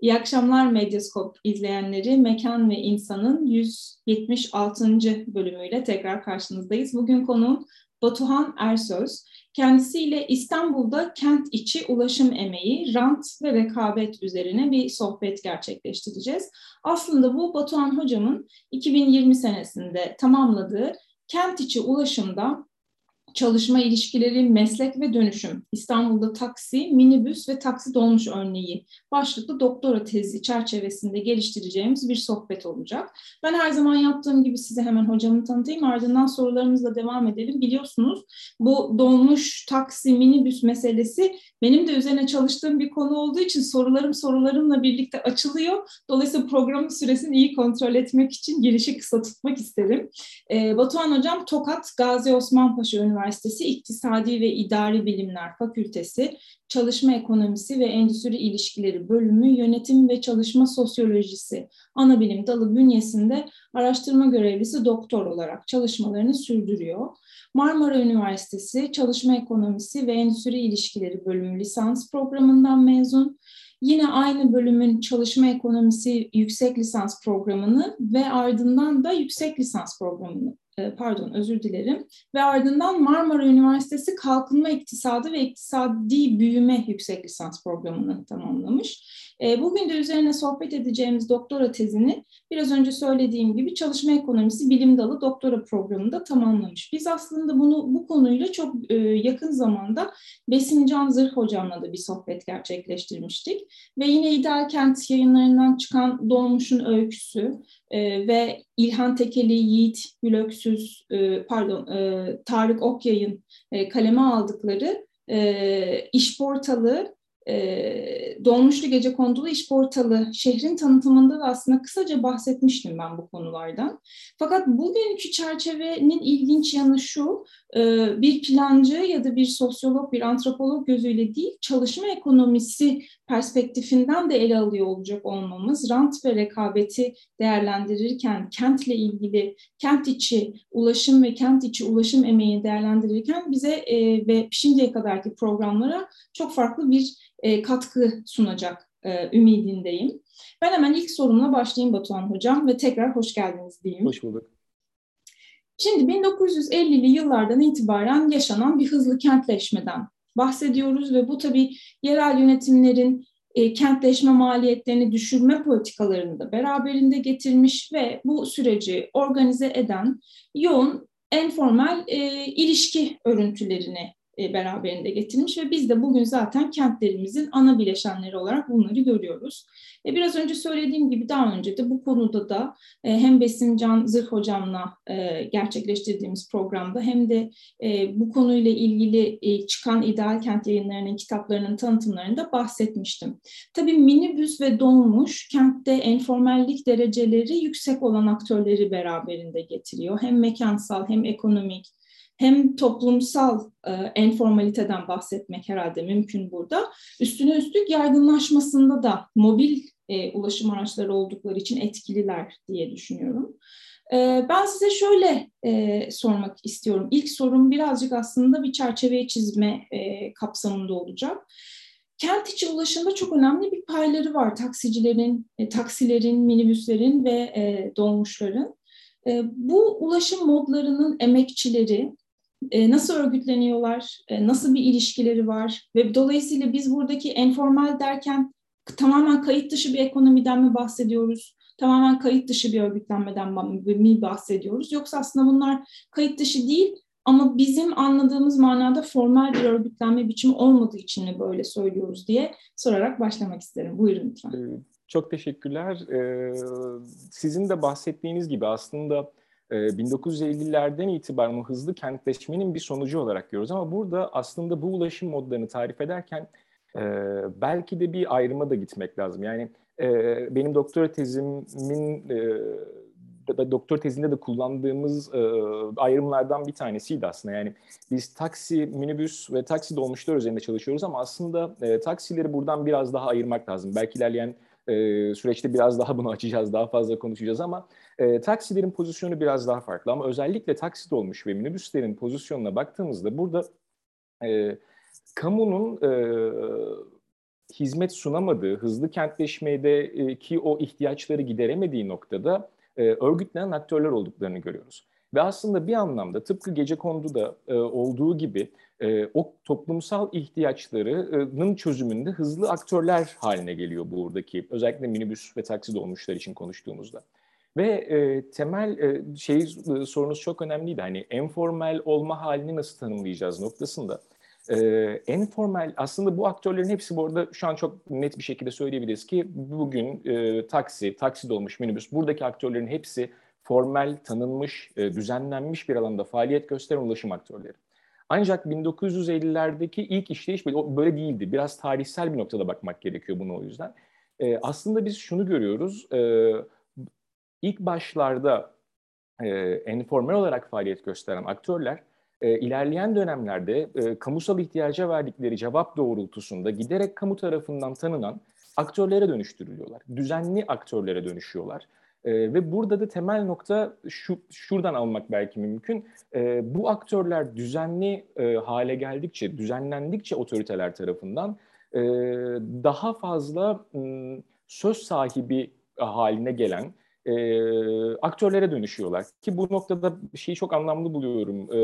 İyi akşamlar Medyaskop izleyenleri. Mekan ve İnsan'ın 176. bölümüyle tekrar karşınızdayız. Bugün konuğum Batuhan Ersöz. Kendisiyle İstanbul'da kent içi ulaşım emeği, rant ve rekabet üzerine bir sohbet gerçekleştireceğiz. Aslında bu Batuhan hocamın 2020 senesinde tamamladığı kent içi ulaşımda çalışma ilişkileri, meslek ve dönüşüm, İstanbul'da taksi, minibüs ve taksi dolmuş örneği başlıklı doktora tezi çerçevesinde geliştireceğimiz bir sohbet olacak. Ben her zaman yaptığım gibi size hemen hocamı tanıtayım, ardından sorularımızla devam edelim. Biliyorsunuz bu dolmuş, taksi, minibüs meselesi benim de üzerine çalıştığım bir konu olduğu için sorularım sorularımla birlikte açılıyor. Dolayısıyla programın süresini iyi kontrol etmek için girişi kısa tutmak isterim. Ee, Batuhan Hocam Tokat Gazi Osman Paşa Üniversitesi Üniversitesi İktisadi ve İdari Bilimler Fakültesi Çalışma Ekonomisi ve Endüstri İlişkileri Bölümü Yönetim ve Çalışma Sosyolojisi Anabilim Dalı bünyesinde araştırma görevlisi doktor olarak çalışmalarını sürdürüyor. Marmara Üniversitesi Çalışma Ekonomisi ve Endüstri İlişkileri Bölümü lisans programından mezun. Yine aynı bölümün çalışma ekonomisi yüksek lisans programını ve ardından da yüksek lisans programını pardon özür dilerim ve ardından Marmara Üniversitesi Kalkınma İktisadı ve İktisadi Büyüme yüksek lisans programını tamamlamış. E, bugün de üzerine sohbet edeceğimiz doktora tezini biraz önce söylediğim gibi çalışma ekonomisi bilim dalı doktora programında tamamlamış. Biz aslında bunu bu konuyla çok e, yakın zamanda Besim Can Zırh hocamla da bir sohbet gerçekleştirmiştik ve yine İdeal Kent yayınlarından çıkan Doğmuş'un öyküsü ve İlhan Tekeli, Yiğit Gülöksüz, pardon Tarık Okyay'ın kaleme aldıkları iş portalı e, Dolmuşlu Gece Kondulu İş Portalı şehrin tanıtımında da aslında kısaca bahsetmiştim ben bu konulardan. Fakat bugünkü çerçevenin ilginç yanı şu, e, bir plancı ya da bir sosyolog, bir antropolog gözüyle değil, çalışma ekonomisi perspektifinden de ele alıyor olacak olmamız, rant ve rekabeti değerlendirirken, kentle ilgili, kent içi ulaşım ve kent içi ulaşım emeği değerlendirirken bize e, ve şimdiye kadarki programlara çok farklı bir e, katkı sunacak e, ümidindeyim. Ben hemen ilk sorumla başlayayım Batuhan Hocam ve tekrar hoş geldiniz diyeyim. Hoş bulduk. Şimdi 1950'li yıllardan itibaren yaşanan bir hızlı kentleşmeden bahsediyoruz ve bu tabii yerel yönetimlerin e, kentleşme maliyetlerini düşürme politikalarını da beraberinde getirmiş ve bu süreci organize eden yoğun enformal e, ilişki örüntülerini e, beraberinde getirmiş ve biz de bugün zaten kentlerimizin ana bileşenleri olarak bunları görüyoruz. E, biraz önce söylediğim gibi daha önce de bu konuda da e, hem Besim Can Zırh Hocam'la gerçekleştirdiğimiz programda hem de bu konuyla ilgili çıkan ideal kent yayınlarının kitaplarının tanıtımlarında bahsetmiştim. Tabii minibüs ve dolmuş kentte enformellik dereceleri yüksek olan aktörleri beraberinde getiriyor. Hem mekansal hem ekonomik hem toplumsal e, enformaliteden bahsetmek herhalde mümkün burada. Üstüne üstlük yaygınlaşmasında da mobil e, ulaşım araçları oldukları için etkililer diye düşünüyorum. E, ben size şöyle e, sormak istiyorum. İlk sorum birazcık aslında bir çerçeveye çizme e, kapsamında olacak. Kent içi ulaşımda çok önemli bir payları var. Taksicilerin, e, taksilerin, minibüslerin ve e, dolmuşların. E, bu ulaşım modlarının emekçileri e, nasıl örgütleniyorlar, e, nasıl bir ilişkileri var ve dolayısıyla biz buradaki enformal derken tamamen kayıt dışı bir ekonomiden mi bahsediyoruz? Tamamen kayıt dışı bir örgütlenmeden mi bahsediyoruz? Yoksa aslında bunlar kayıt dışı değil ama bizim anladığımız manada formal bir örgütlenme biçimi olmadığı için mi böyle söylüyoruz diye sorarak başlamak isterim. Buyurun lütfen. Ee, çok teşekkürler. Ee, sizin de bahsettiğiniz gibi aslında 1950'lerden ee, itibaren o hızlı kentleşmenin bir sonucu olarak görüyoruz. Ama burada aslında bu ulaşım modlarını tarif ederken e, belki de bir ayrıma da gitmek lazım. Yani e, benim doktora tezimin e, doktor tezinde de kullandığımız ayrımlardan bir tanesiydi aslında. Yani biz taksi, minibüs ve taksi dolmuşlar üzerinde çalışıyoruz ama aslında taksileri buradan biraz daha ayırmak lazım. Belki ilerleyen süreçte biraz daha bunu açacağız, daha fazla konuşacağız ama e, taksilerin pozisyonu biraz daha farklı ama özellikle taksi dolmuş ve minibüslerin pozisyonuna baktığımızda burada e, kamunun e, hizmet sunamadığı, hızlı kentleşmedeki o ihtiyaçları gideremediği noktada e, örgütlenen aktörler olduklarını görüyoruz. Ve aslında bir anlamda tıpkı gece konduda e, olduğu gibi e, o toplumsal ihtiyaçlarının çözümünde hızlı aktörler haline geliyor buradaki özellikle minibüs ve taksi dolmuşlar için konuştuğumuzda. Ve e, temel e, şey e, sorunuz çok önemliydi. Hani informal olma halini nasıl tanımlayacağız noktasında. E, informal aslında bu aktörlerin hepsi bu arada şu an çok net bir şekilde söyleyebiliriz ki bugün e, taksi, taksi dolmuş minibüs buradaki aktörlerin hepsi formal, tanınmış, e, düzenlenmiş bir alanda faaliyet gösteren ulaşım aktörleri. Ancak 1950'lerdeki ilk işleyiş böyle değildi. Biraz tarihsel bir noktada bakmak gerekiyor bunu o yüzden. E, aslında biz şunu görüyoruz. E, ilk başlarda e, enformal olarak faaliyet gösteren aktörler e, ilerleyen dönemlerde e, kamusal ihtiyaca verdikleri cevap doğrultusunda giderek kamu tarafından tanınan aktörlere dönüştürülüyorlar. Düzenli aktörlere dönüşüyorlar. E, ve burada da temel nokta şu şuradan almak belki mümkün. E, bu aktörler düzenli e, hale geldikçe, düzenlendikçe otoriteler tarafından e, daha fazla m, söz sahibi haline gelen e, aktörlere dönüşüyorlar. Ki bu noktada şeyi çok anlamlı buluyorum. E,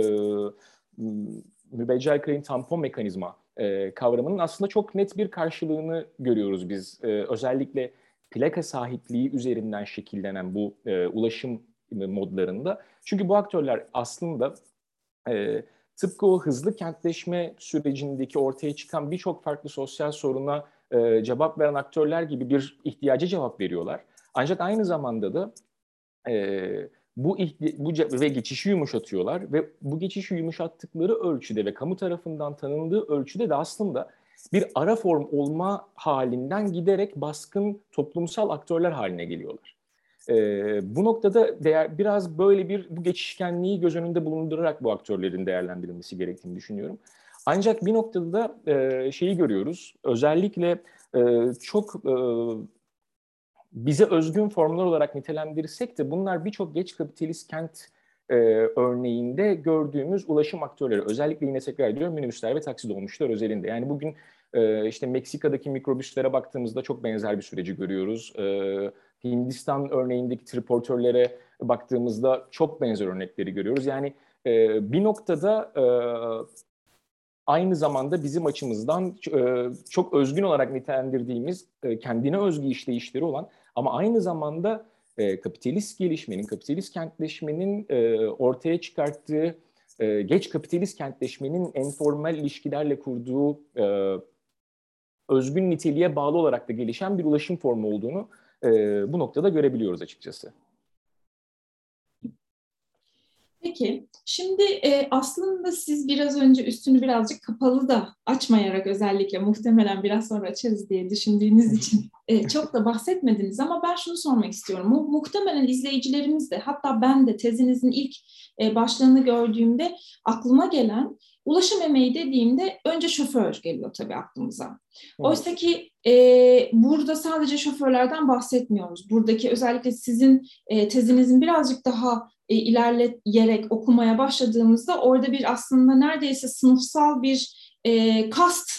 mübeccel kralin tampon mekanizma e, kavramının aslında çok net bir karşılığını görüyoruz biz. E, özellikle plaka sahipliği üzerinden şekillenen bu e, ulaşım modlarında. Çünkü bu aktörler aslında e, tıpkı o hızlı kentleşme sürecindeki ortaya çıkan birçok farklı sosyal soruna e, cevap veren aktörler gibi bir ihtiyaca cevap veriyorlar. Ancak aynı zamanda da e, bu, bu ve geçişi yumuşatıyorlar ve bu geçişi yumuşattıkları ölçüde ve kamu tarafından tanındığı ölçüde de aslında bir ara form olma halinden giderek baskın toplumsal aktörler haline geliyorlar. Ee, bu noktada değer, biraz böyle bir bu geçişkenliği göz önünde bulundurarak bu aktörlerin değerlendirilmesi gerektiğini düşünüyorum. Ancak bir noktada da e, şeyi görüyoruz. Özellikle e, çok e, bize özgün formlar olarak nitelendirirsek de bunlar birçok geç kapitalist kent e, örneğinde gördüğümüz ulaşım aktörleri. Özellikle yine tekrar ediyorum minibüsler ve taksi dolmuşlar özelinde. Yani bugün e, işte Meksika'daki mikrobüslere baktığımızda çok benzer bir süreci görüyoruz. E, Hindistan örneğindeki triportörlere baktığımızda çok benzer örnekleri görüyoruz. Yani e, bir noktada e, aynı zamanda bizim açımızdan e, çok özgün olarak nitelendirdiğimiz e, kendine özgü işleyişleri olan ama aynı zamanda e, kapitalist gelişmenin, kapitalist kentleşmenin e, ortaya çıkarttığı e, geç kapitalist kentleşmenin enformal ilişkilerle kurduğu özgün niteliğe bağlı olarak da gelişen bir ulaşım formu olduğunu bu noktada görebiliyoruz açıkçası. Peki, şimdi e, aslında siz biraz önce üstünü birazcık kapalı da açmayarak özellikle muhtemelen biraz sonra açarız diye düşündüğünüz için e, çok da bahsetmediniz ama ben şunu sormak istiyorum. Mu muhtemelen izleyicilerimiz de hatta ben de tezinizin ilk e, başlığını gördüğümde aklıma gelen ulaşım emeği dediğimde önce şoför geliyor tabii aklımıza. Oysa ki e, burada sadece şoförlerden bahsetmiyoruz. Buradaki özellikle sizin e, tezinizin birazcık daha e, ilerleyerek okumaya başladığımızda orada bir aslında neredeyse sınıfsal bir e, kast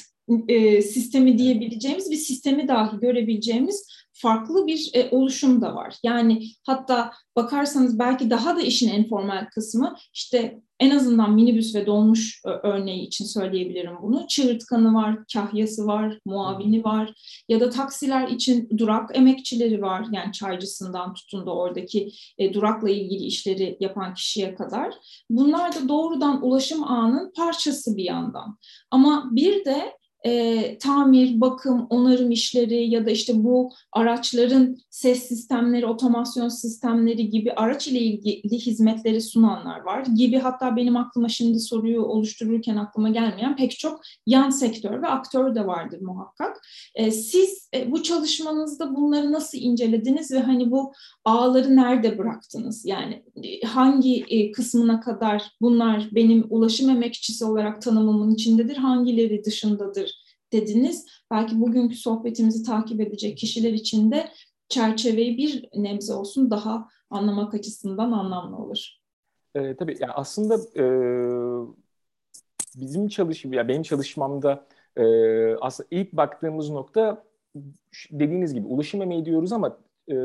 e, sistemi diyebileceğimiz bir sistemi dahi görebileceğimiz farklı bir e, oluşum da var. Yani hatta bakarsanız belki daha da işin informal kısmı işte en azından minibüs ve dolmuş e, örneği için söyleyebilirim bunu. Çığırtkanı var, kahyası var, muavini var ya da taksiler için durak emekçileri var. Yani çaycısından tutun da oradaki e, durakla ilgili işleri yapan kişiye kadar. Bunlar da doğrudan ulaşım ağının parçası bir yandan. Ama bir de e, tamir, bakım, onarım işleri ya da işte bu araçların ses sistemleri, otomasyon sistemleri gibi araç ile ilgili hizmetleri sunanlar var gibi hatta benim aklıma şimdi soruyu oluştururken aklıma gelmeyen pek çok yan sektör ve aktör de vardır muhakkak. E, siz e, bu çalışmanızda bunları nasıl incelediniz ve hani bu ağları nerede bıraktınız? Yani e, hangi e, kısmına kadar bunlar benim ulaşım emekçisi olarak tanımımın içindedir, hangileri dışındadır dediniz. Belki bugünkü sohbetimizi takip edecek kişiler için de çerçeveyi bir nebze olsun daha anlamak açısından anlamlı olur. E, tabii yani aslında e, bizim çalışım, ya benim çalışmamda e, aslında ilk baktığımız nokta dediğiniz gibi ulaşım emeği diyoruz ama e,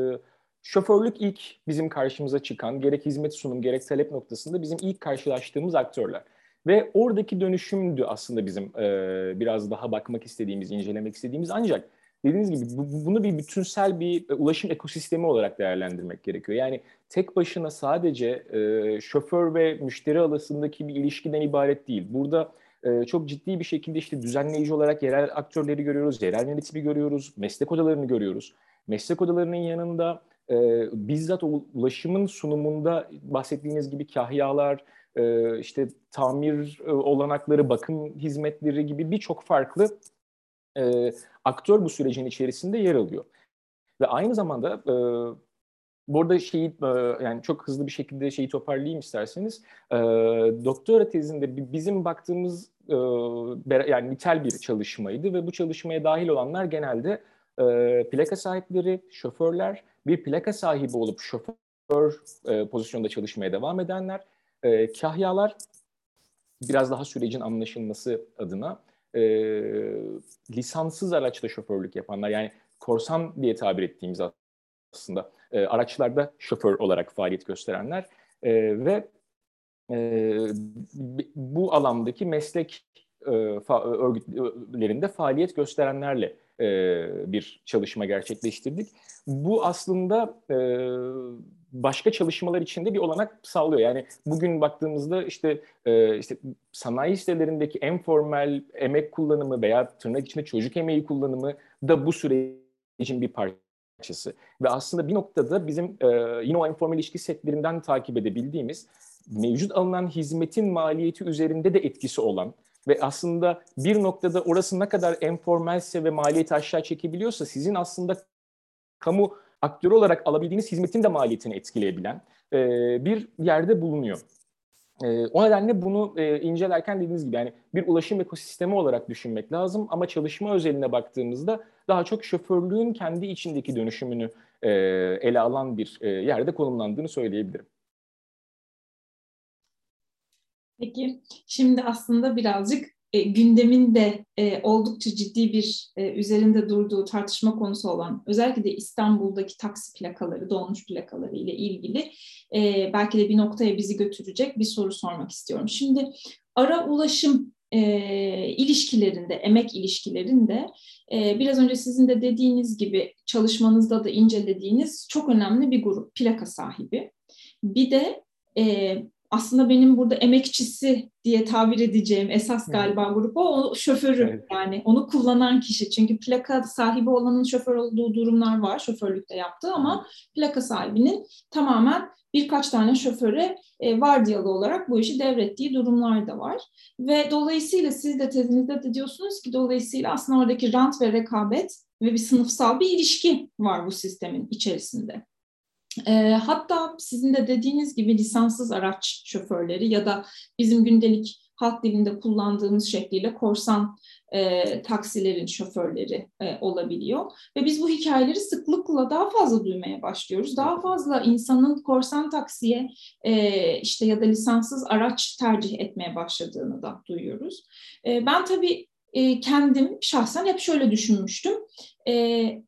şoförlük ilk bizim karşımıza çıkan gerek hizmet sunum gerek talep noktasında bizim ilk karşılaştığımız aktörler. Ve oradaki dönüşümdü aslında bizim e, biraz daha bakmak istediğimiz, incelemek istediğimiz ancak dediğiniz gibi bu, bunu bir bütünsel bir e, ulaşım ekosistemi olarak değerlendirmek gerekiyor. Yani tek başına sadece e, şoför ve müşteri arasındaki bir ilişkiden ibaret değil. Burada e, çok ciddi bir şekilde işte düzenleyici olarak yerel aktörleri görüyoruz, yerel yönetimi görüyoruz, meslek odalarını görüyoruz. Meslek odalarının yanında e, bizzat ulaşımın sunumunda bahsettiğiniz gibi kahyalar, e, işte tamir e, olanakları, bakım hizmetleri gibi birçok farklı e, aktör bu sürecin içerisinde yer alıyor. Ve aynı zamanda e, bu arada şeyi yani çok hızlı bir şekilde şeyi toparlayayım isterseniz. Doktora tezinde bizim baktığımız yani nitel bir çalışmaydı ve bu çalışmaya dahil olanlar genelde plaka sahipleri, şoförler, bir plaka sahibi olup şoför e, pozisyonda çalışmaya devam edenler, e, kahyalar biraz daha sürecin anlaşılması adına e, lisanssız araçta şoförlük yapanlar yani korsan diye tabir ettiğimiz aslında e, araçlarda şoför olarak faaliyet gösterenler e, ve e, bu alandaki meslek e, örgütlerinde faaliyet gösterenlerle e, bir çalışma gerçekleştirdik. Bu aslında e, başka çalışmalar içinde bir olanak sağlıyor. Yani bugün baktığımızda işte e, işte sanayi sitelerindeki en formal emek kullanımı veya tırnak içinde çocuk emeği kullanımı da bu sürecin bir parçası. Ve aslında bir noktada bizim e, yine o informal ilişki setlerinden takip edebildiğimiz mevcut alınan hizmetin maliyeti üzerinde de etkisi olan ve aslında bir noktada orası ne kadar enformelse ve maliyeti aşağı çekebiliyorsa sizin aslında kamu aktörü olarak alabildiğiniz hizmetin de maliyetini etkileyebilen e, bir yerde bulunuyor. E, o nedenle bunu e, incelerken dediğiniz gibi yani bir ulaşım ekosistemi olarak düşünmek lazım ama çalışma özeline baktığımızda daha çok şoförlüğün kendi içindeki dönüşümünü e, ele alan bir e, yerde konumlandığını söyleyebilirim. Peki şimdi aslında birazcık e, gündemin de e, oldukça ciddi bir e, üzerinde durduğu tartışma konusu olan özellikle de İstanbul'daki taksi plakaları, dolmuş plakaları ile ilgili e, belki de bir noktaya bizi götürecek bir soru sormak istiyorum. Şimdi ara ulaşım e, ilişkilerinde, emek ilişkilerinde e, biraz önce sizin de dediğiniz gibi çalışmanızda da incelediğiniz çok önemli bir grup plaka sahibi. Bir de e, aslında benim burada emekçisi diye tabir edeceğim esas galiba grup o, şoförü evet. yani onu kullanan kişi. Çünkü plaka sahibi olanın şoför olduğu durumlar var şoförlükte yaptığı ama plaka sahibinin tamamen birkaç tane şoföre e, vardiyalı olarak bu işi devrettiği durumlar da var. Ve dolayısıyla siz de tezinizde de diyorsunuz ki dolayısıyla aslında oradaki rant ve rekabet ve bir sınıfsal bir ilişki var bu sistemin içerisinde. E, hatta sizin de dediğiniz gibi lisanssız araç şoförleri ya da bizim gündelik halk dilinde kullandığımız şekliyle korsan e, taksilerin şoförleri e, olabiliyor. Ve biz bu hikayeleri sıklıkla daha fazla duymaya başlıyoruz. Daha fazla insanın korsan taksiye e, işte ya da lisanssız araç tercih etmeye başladığını da duyuyoruz. E, ben tabii e, kendim şahsen hep şöyle düşünmüştüm. E,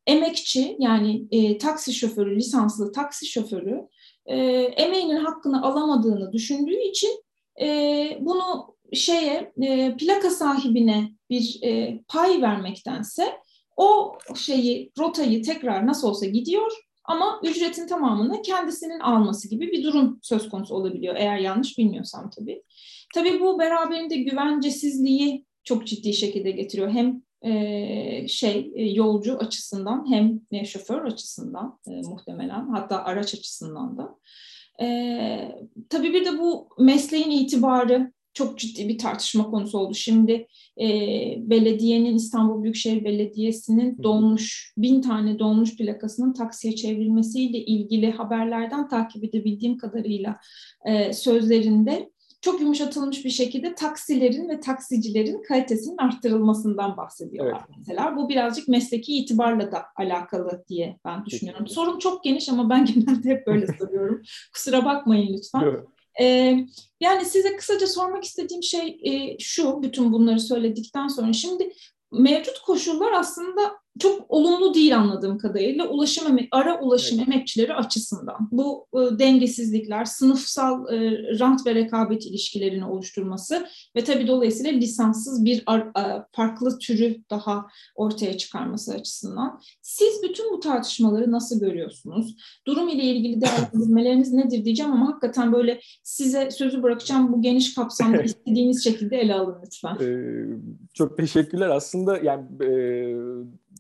emekçi yani e, taksi şoförü, lisanslı taksi şoförü e, emeğinin hakkını alamadığını düşündüğü için e, bunu şeye e, plaka sahibine bir e, pay vermektense o şeyi rotayı tekrar nasıl olsa gidiyor ama ücretin tamamını kendisinin alması gibi bir durum söz konusu olabiliyor eğer yanlış bilmiyorsam tabii. Tabii bu beraberinde güvencesizliği çok ciddi şekilde getiriyor. Hem e, şey e, yolcu açısından hem e, şoför açısından e, muhtemelen hatta araç açısından da. E, tabii bir de bu mesleğin itibarı çok ciddi bir tartışma konusu oldu. Şimdi e, belediyenin İstanbul Büyükşehir Belediyesi'nin dolmuş bin tane dolmuş plakasının taksiye çevrilmesiyle ilgili haberlerden takip edebildiğim kadarıyla e, sözlerinde çok yumuşatılmış bir şekilde taksilerin ve taksicilerin kalitesinin arttırılmasından bahsediyorlar evet. mesela. Bu birazcık mesleki itibarla da alakalı diye ben düşünüyorum. Peki. Sorum çok geniş ama ben genelde hep böyle soruyorum. Kusura bakmayın lütfen. Evet. Ee, yani size kısaca sormak istediğim şey e, şu, bütün bunları söyledikten sonra. Şimdi mevcut koşullar aslında çok olumlu değil anladığım kadarıyla ulaşım ara ulaşım evet. emekçileri açısından. Bu e, dengesizlikler, sınıfsal e, rant ve rekabet ilişkilerini oluşturması ve tabii dolayısıyla lisanssız bir ar, e, farklı türü daha ortaya çıkarması açısından. Siz bütün bu tartışmaları nasıl görüyorsunuz? Durum ile ilgili değerlendirmeleriniz nedir diyeceğim ama hakikaten böyle size sözü bırakacağım bu geniş kapsamda istediğiniz şekilde ele alın lütfen. Ee, çok teşekkürler. Aslında yani e,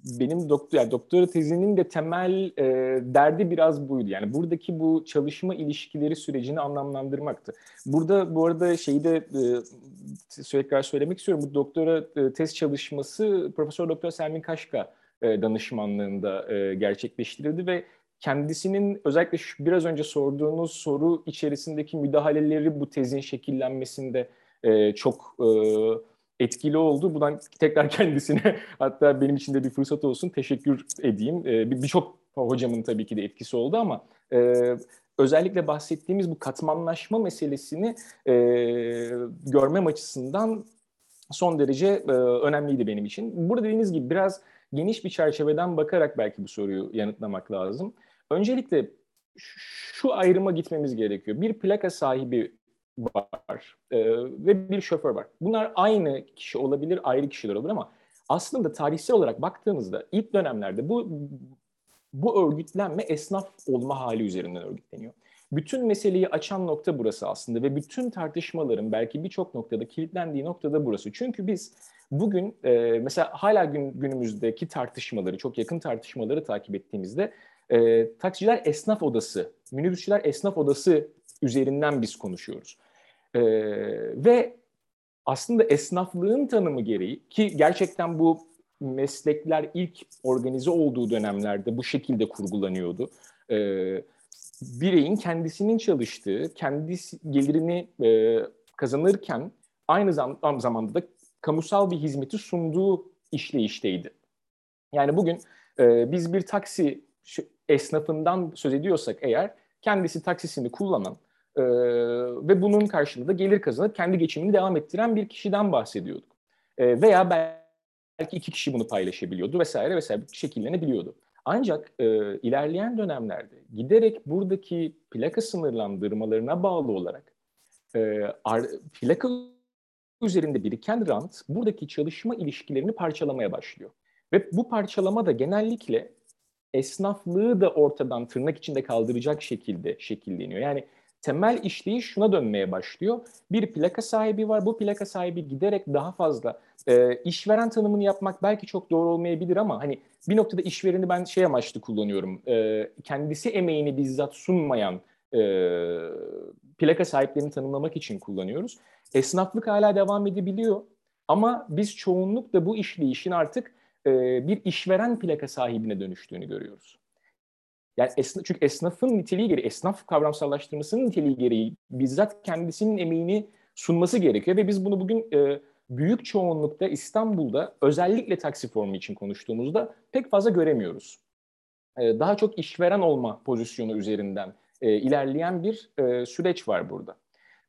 benim doktor yani doktora tezinin de temel e, derdi biraz buydu. Yani buradaki bu çalışma ilişkileri sürecini anlamlandırmaktı. Burada bu arada şeyi de e, sürekli söylemek istiyorum. Bu doktora e, tez çalışması Profesör Doktor Selmin Kaşka e, danışmanlığında e, gerçekleştirildi ve kendisinin özellikle şu, biraz önce sorduğunuz soru içerisindeki müdahaleleri bu tezin şekillenmesinde e, çok e, etkili oldu. Buradan tekrar kendisine hatta benim için de bir fırsat olsun teşekkür edeyim. Ee, Birçok hocamın tabii ki de etkisi oldu ama e, özellikle bahsettiğimiz bu katmanlaşma meselesini e, görmem açısından son derece e, önemliydi benim için. Burada dediğiniz gibi biraz geniş bir çerçeveden bakarak belki bu soruyu yanıtlamak lazım. Öncelikle şu ayrıma gitmemiz gerekiyor. Bir plaka sahibi var e, ve bir şoför var. Bunlar aynı kişi olabilir, ayrı kişiler olabilir ama aslında tarihsel olarak baktığımızda ilk dönemlerde bu bu örgütlenme esnaf olma hali üzerinden örgütleniyor. Bütün meseleyi açan nokta burası aslında ve bütün tartışmaların belki birçok noktada kilitlendiği noktada burası. Çünkü biz bugün e, mesela hala gün, günümüzdeki tartışmaları, çok yakın tartışmaları takip ettiğimizde e, taksiciler esnaf odası, minibüsçüler esnaf odası üzerinden biz konuşuyoruz. Ee, ve aslında esnaflığın tanımı gereği ki gerçekten bu meslekler ilk organize olduğu dönemlerde bu şekilde kurgulanıyordu. Ee, bireyin kendisinin çalıştığı, kendi gelirini e, kazanırken aynı zam zamanda da kamusal bir hizmeti sunduğu işleyişteydi. Yani bugün e, biz bir taksi esnafından söz ediyorsak eğer kendisi taksisini kullanan ee, ve bunun karşılığında gelir kazanıp kendi geçimini devam ettiren bir kişiden bahsediyorduk. Ee, veya belki iki kişi bunu paylaşabiliyordu vesaire vesaire şekillenebiliyordu. Ancak e, ilerleyen dönemlerde giderek buradaki plaka sınırlandırmalarına bağlı olarak e, ar, plaka üzerinde biriken rant buradaki çalışma ilişkilerini parçalamaya başlıyor. Ve bu parçalama da genellikle esnaflığı da ortadan tırnak içinde kaldıracak şekilde şekilleniyor. Yani temel işleyiş şuna dönmeye başlıyor. Bir plaka sahibi var. Bu plaka sahibi giderek daha fazla e, işveren tanımını yapmak belki çok doğru olmayabilir ama hani bir noktada işvereni ben şey amaçlı kullanıyorum. E, kendisi emeğini bizzat sunmayan e, plaka sahiplerini tanımlamak için kullanıyoruz. Esnaflık hala devam edebiliyor ama biz çoğunlukla bu işleyişin artık e, bir işveren plaka sahibine dönüştüğünü görüyoruz. Yani esnaf, çünkü esnafın niteliği gereği, esnaf kavramsallaştırmasının niteliği gereği bizzat kendisinin emeğini sunması gerekiyor ve biz bunu bugün e, büyük çoğunlukta İstanbul'da özellikle taksi formu için konuştuğumuzda pek fazla göremiyoruz. E, daha çok işveren olma pozisyonu üzerinden e, ilerleyen bir e, süreç var burada.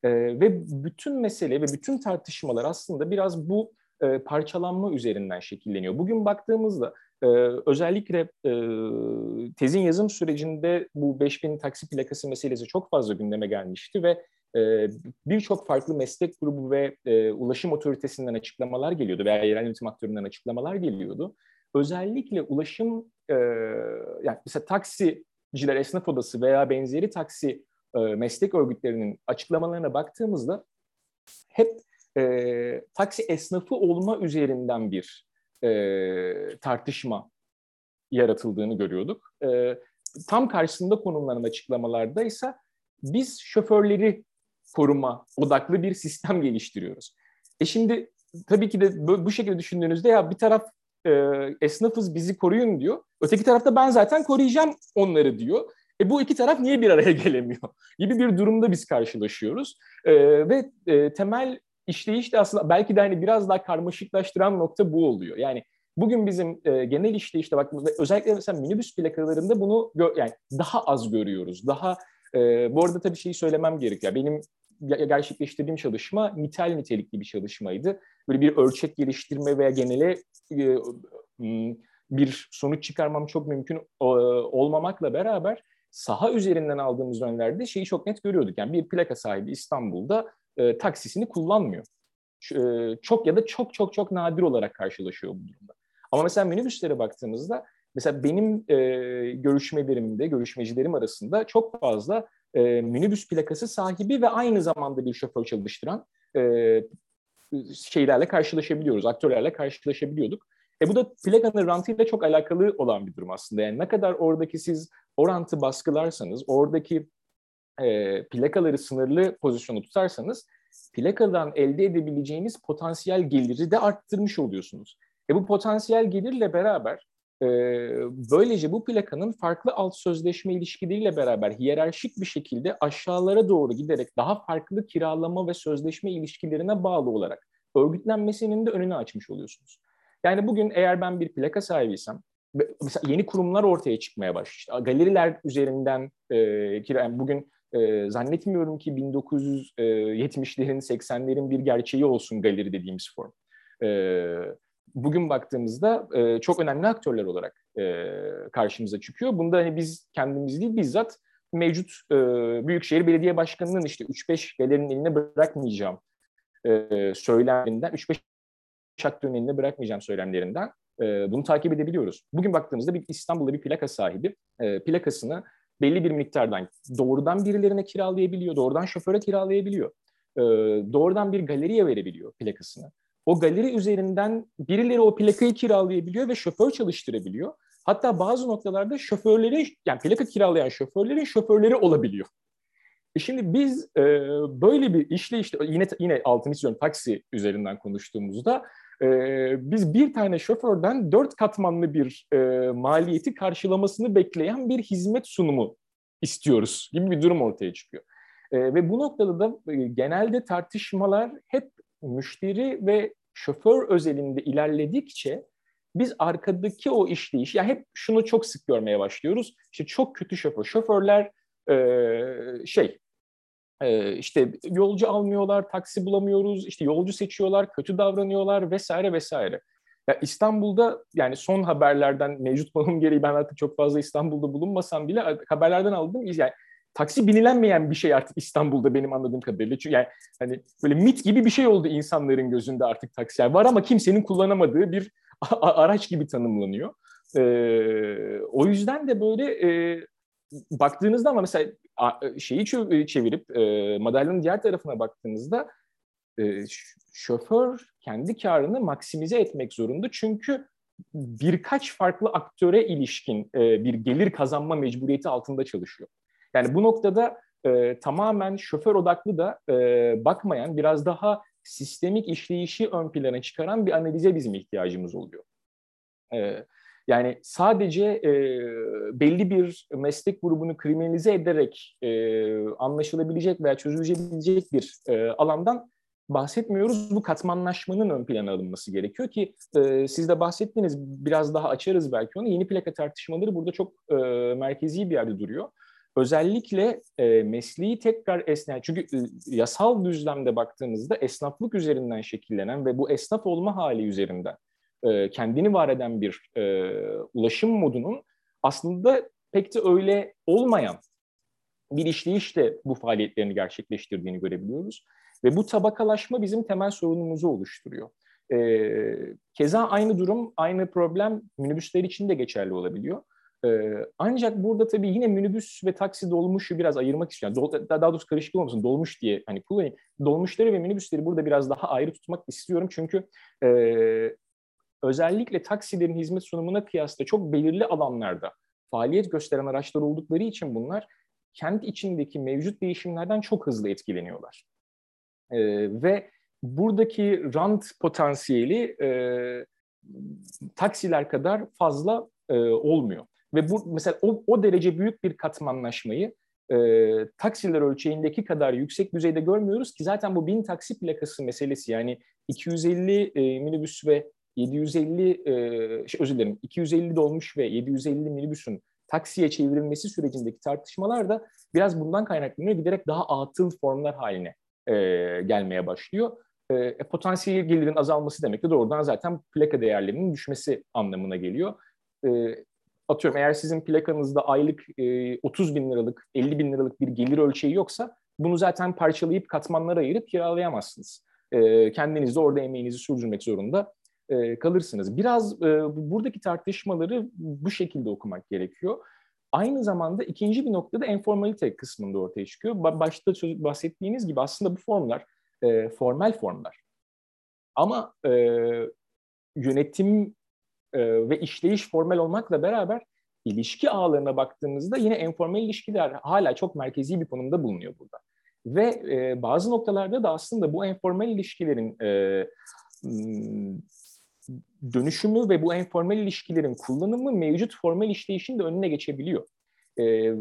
E, ve bütün mesele ve bütün tartışmalar aslında biraz bu e, parçalanma üzerinden şekilleniyor. Bugün baktığımızda ee, özellikle e, tezin yazım sürecinde bu 5000 taksi plakası meselesi çok fazla gündeme gelmişti ve e, birçok farklı meslek grubu ve e, ulaşım otoritesinden açıklamalar geliyordu veya yerel yönetim aktöründen açıklamalar geliyordu. Özellikle ulaşım, e, yani mesela taksiciler esnaf odası veya benzeri taksi e, meslek örgütlerinin açıklamalarına baktığımızda hep e, taksi esnafı olma üzerinden bir e, tartışma yaratıldığını görüyorduk. E, tam karşısında konumlanan açıklamalarda ise biz şoförleri koruma odaklı bir sistem geliştiriyoruz. E şimdi tabii ki de bu şekilde düşündüğünüzde ya bir taraf e, esnafız bizi koruyun diyor. Öteki tarafta ben zaten koruyacağım onları diyor. E bu iki taraf niye bir araya gelemiyor gibi bir durumda biz karşılaşıyoruz. E, ve e, temel işleyiş de aslında belki de hani biraz daha karmaşıklaştıran nokta bu oluyor. Yani bugün bizim e, genel işleyişte baktığımızda özellikle mesela minibüs plakalarında bunu yani daha az görüyoruz. Daha e, bu arada tabii şeyi söylemem gerekiyor. Benim gerçekleştirdiğim çalışma nitel nitelikli bir çalışmaydı. Böyle bir ölçek geliştirme veya genele e, bir sonuç çıkarmam çok mümkün olmamakla beraber saha üzerinden aldığımız önlerde şeyi çok net görüyorduk. Yani bir plaka sahibi İstanbul'da e, taksisini kullanmıyor. E, çok ya da çok çok çok nadir olarak karşılaşıyor bu durumda. Ama mesela minibüslere baktığımızda mesela benim e, görüşmelerimde, görüşmecilerim arasında çok fazla e, minibüs plakası sahibi ve aynı zamanda bir şoför çalıştıran e, şeylerle karşılaşabiliyoruz, aktörlerle karşılaşabiliyorduk. E bu da plakanın rantıyla çok alakalı olan bir durum aslında. Yani ne kadar oradaki siz o rantı baskılarsanız, oradaki e, plakaları sınırlı pozisyonu tutarsanız plakadan elde edebileceğiniz potansiyel geliri de arttırmış oluyorsunuz. E bu potansiyel gelirle beraber e, böylece bu plakanın farklı alt sözleşme ilişkileriyle beraber hiyerarşik bir şekilde aşağılara doğru giderek daha farklı kiralama ve sözleşme ilişkilerine bağlı olarak örgütlenmesinin de önünü açmış oluyorsunuz. Yani bugün eğer ben bir plaka sahibiysem, mesela yeni kurumlar ortaya çıkmaya başladı. Galeriler üzerinden e, yani bugün e, zannetmiyorum ki 1970'lerin, 80'lerin bir gerçeği olsun galeri dediğimiz form. E, bugün baktığımızda e, çok önemli aktörler olarak e, karşımıza çıkıyor. Bunda hani biz kendimiz değil bizzat mevcut e, Büyükşehir Belediye Başkanı'nın işte 3-5 galerinin eline bırakmayacağım e, söylemlerinden, 3-5 aktörün eline bırakmayacağım söylemlerinden e, bunu takip edebiliyoruz. Bugün baktığımızda bir İstanbul'da bir plaka sahibi e, plakasını belli bir miktardan doğrudan birilerine kiralayabiliyor, doğrudan şoföre kiralayabiliyor. E, doğrudan bir galeriye verebiliyor plakasını. O galeri üzerinden birileri o plakayı kiralayabiliyor ve şoför çalıştırabiliyor. Hatta bazı noktalarda şoförleri, yani plaka kiralayan şoförlerin şoförleri olabiliyor. E şimdi biz e, böyle bir işle işte yine yine altını çiziyorum taksi üzerinden konuştuğumuzda e, biz bir tane şoförden dört katmanlı bir e, maliyeti karşılamasını bekleyen bir hizmet sunumu istiyoruz gibi bir durum ortaya çıkıyor. E, ve bu noktada da e, genelde tartışmalar hep müşteri ve şoför özelinde ilerledikçe biz arkadaki o işleyiş, ya yani hep şunu çok sık görmeye başlıyoruz. İşte çok kötü şoför. Şoförler e, şey işte yolcu almıyorlar, taksi bulamıyoruz, işte yolcu seçiyorlar, kötü davranıyorlar vesaire vesaire. Ya İstanbul'da yani son haberlerden mevcut konum gereği ben artık çok fazla İstanbul'da bulunmasam bile haberlerden aldığım yani taksi binilenmeyen bir şey artık İstanbul'da benim anladığım kadarıyla. Çünkü yani hani böyle mit gibi bir şey oldu insanların gözünde artık taksi. Yani var ama kimsenin kullanamadığı bir araç gibi tanımlanıyor. Ee, o yüzden de böyle e, baktığınızda ama mesela şeyi çevirip e, madalyonun diğer tarafına baktığınızda e, şoför kendi karını maksimize etmek zorunda. Çünkü birkaç farklı aktöre ilişkin e, bir gelir kazanma mecburiyeti altında çalışıyor. Yani bu noktada e, tamamen şoför odaklı da e, bakmayan, biraz daha sistemik işleyişi ön plana çıkaran bir analize bizim ihtiyacımız oluyor. E, yani sadece e, belli bir meslek grubunu kriminalize ederek e, anlaşılabilecek veya çözülebilecek bir e, alandan bahsetmiyoruz. Bu katmanlaşmanın ön plana alınması gerekiyor ki e, siz de bahsettiniz biraz daha açarız belki onu. Yeni plaka tartışmaları burada çok e, merkezi bir yerde duruyor özellikle e, mesleği tekrar esneyen, çünkü e, yasal düzlemde baktığımızda esnaflık üzerinden şekillenen ve bu esnaf olma hali üzerinden e, kendini var eden bir e, ulaşım modunun aslında pek de öyle olmayan bir işleyişle bu faaliyetlerini gerçekleştirdiğini görebiliyoruz. Ve bu tabakalaşma bizim temel sorunumuzu oluşturuyor. E, keza aynı durum, aynı problem minibüsler için de geçerli olabiliyor. Ee, ancak burada tabii yine minibüs ve taksi dolmuşu biraz ayırmak istiyorum. Yani daha doğrusu karışık olmasın dolmuş diye hani kullanayım. Dolmuşları ve minibüsleri burada biraz daha ayrı tutmak istiyorum. Çünkü e, özellikle taksilerin hizmet sunumuna kıyasla çok belirli alanlarda faaliyet gösteren araçlar oldukları için bunlar kent içindeki mevcut değişimlerden çok hızlı etkileniyorlar. E, ve buradaki rant potansiyeli e, taksiler kadar fazla e, olmuyor. Ve bu mesela o, o derece büyük bir katmanlaşmayı e, taksiler ölçeğindeki kadar yüksek düzeyde görmüyoruz ki zaten bu bin taksi plakası meselesi yani 250 e, minibüs ve 750 e, şey özür dilerim 250 dolmuş ve 750 minibüsün taksiye çevrilmesi sürecindeki tartışmalar da biraz bundan kaynaklanıyor. Giderek daha atıl formlar haline e, gelmeye başlıyor. E, potansiyel gelirin azalması demek de doğrudan zaten plaka değerlerinin düşmesi anlamına geliyor. E, atıyorum eğer sizin plakanızda aylık e, 30 bin liralık, 50 bin liralık bir gelir ölçeği yoksa bunu zaten parçalayıp katmanlara ayırıp kiralayamazsınız. E, kendiniz de orada emeğinizi sürdürmek zorunda e, kalırsınız. Biraz e, buradaki tartışmaları bu şekilde okumak gerekiyor. Aynı zamanda ikinci bir noktada enformalite kısmında ortaya çıkıyor. Başta bahsettiğiniz gibi aslında bu formlar e, formal formlar. Ama e, yönetim e, ve işleyiş formal olmakla beraber ilişki ağlarına baktığımızda yine enformal ilişkiler hala çok merkezi bir konumda bulunuyor burada. Ve e, bazı noktalarda da aslında bu enformal ilişkilerin e, dönüşümü ve bu enformal ilişkilerin kullanımı mevcut formal işleyişin de önüne geçebiliyor. E,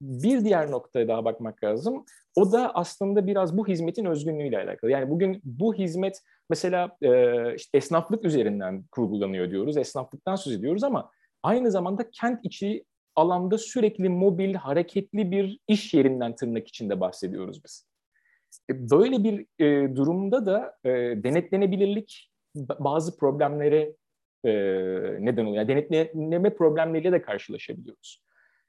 bir diğer noktaya daha bakmak lazım. O da aslında biraz bu hizmetin özgünlüğüyle alakalı. Yani bugün bu hizmet mesela e, işte esnaflık üzerinden kurgulanıyor diyoruz. Esnaflıktan söz ediyoruz ama aynı zamanda kent içi alanda sürekli mobil, hareketli bir iş yerinden tırnak içinde bahsediyoruz biz. E, böyle bir e, durumda da e, denetlenebilirlik bazı problemlere e, neden oluyor. Yani denetleme problemleriyle de karşılaşabiliyoruz.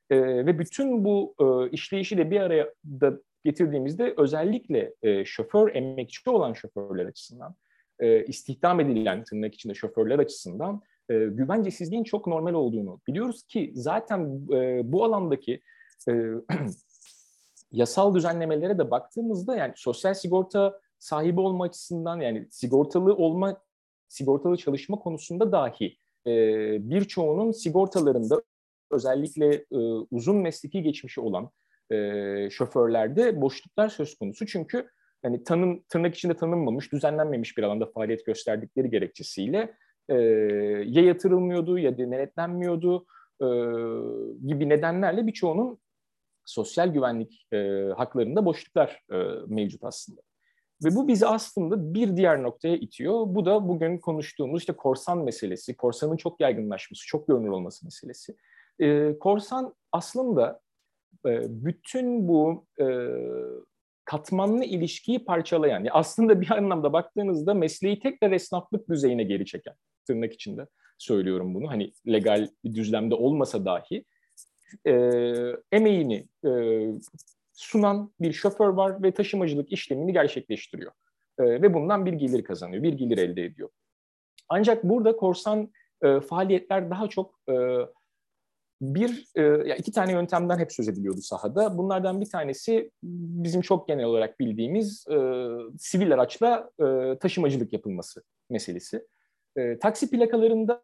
E, ve bütün bu e, işleyişi de bir araya da getirdiğimizde özellikle e, şoför emekçi olan şoförler açısından, e, istihdam edilen tırnak içinde şoförler açısından e, güvencesizliğin çok normal olduğunu biliyoruz ki zaten e, bu alandaki e, yasal düzenlemelere de baktığımızda yani sosyal sigorta sahibi olma açısından yani sigortalı olma sigortalı çalışma konusunda dahi e, birçoğunun sigortalarında özellikle e, uzun mesleki geçmişi olan e, şoförlerde boşluklar söz konusu. Çünkü hani tanım tırnak içinde tanınmamış, düzenlenmemiş bir alanda faaliyet gösterdikleri gerekçesiyle e, ya yatırılmıyordu ya denetlenmiyordu e, gibi nedenlerle birçoğunun sosyal güvenlik e, haklarında boşluklar e, mevcut aslında. Ve bu bizi aslında bir diğer noktaya itiyor. Bu da bugün konuştuğumuz işte korsan meselesi, korsanın çok yaygınlaşması, çok görünür olması meselesi. E, korsan aslında e, bütün bu e, katmanlı ilişkiyi parçalayan, yani aslında bir anlamda baktığınızda mesleği tekrar esnaflık düzeyine geri çeken, tırnak içinde söylüyorum bunu, hani legal bir düzlemde olmasa dahi, e, emeğini e, sunan bir şoför var ve taşımacılık işlemini gerçekleştiriyor. E, ve bundan bir gelir kazanıyor, bir gelir elde ediyor. Ancak burada korsan e, faaliyetler daha çok e, bir, e, iki tane yöntemden hep söz ediliyordu sahada. Bunlardan bir tanesi bizim çok genel olarak bildiğimiz e, sivil araçla e, taşımacılık yapılması meselesi. E, taksi plakalarında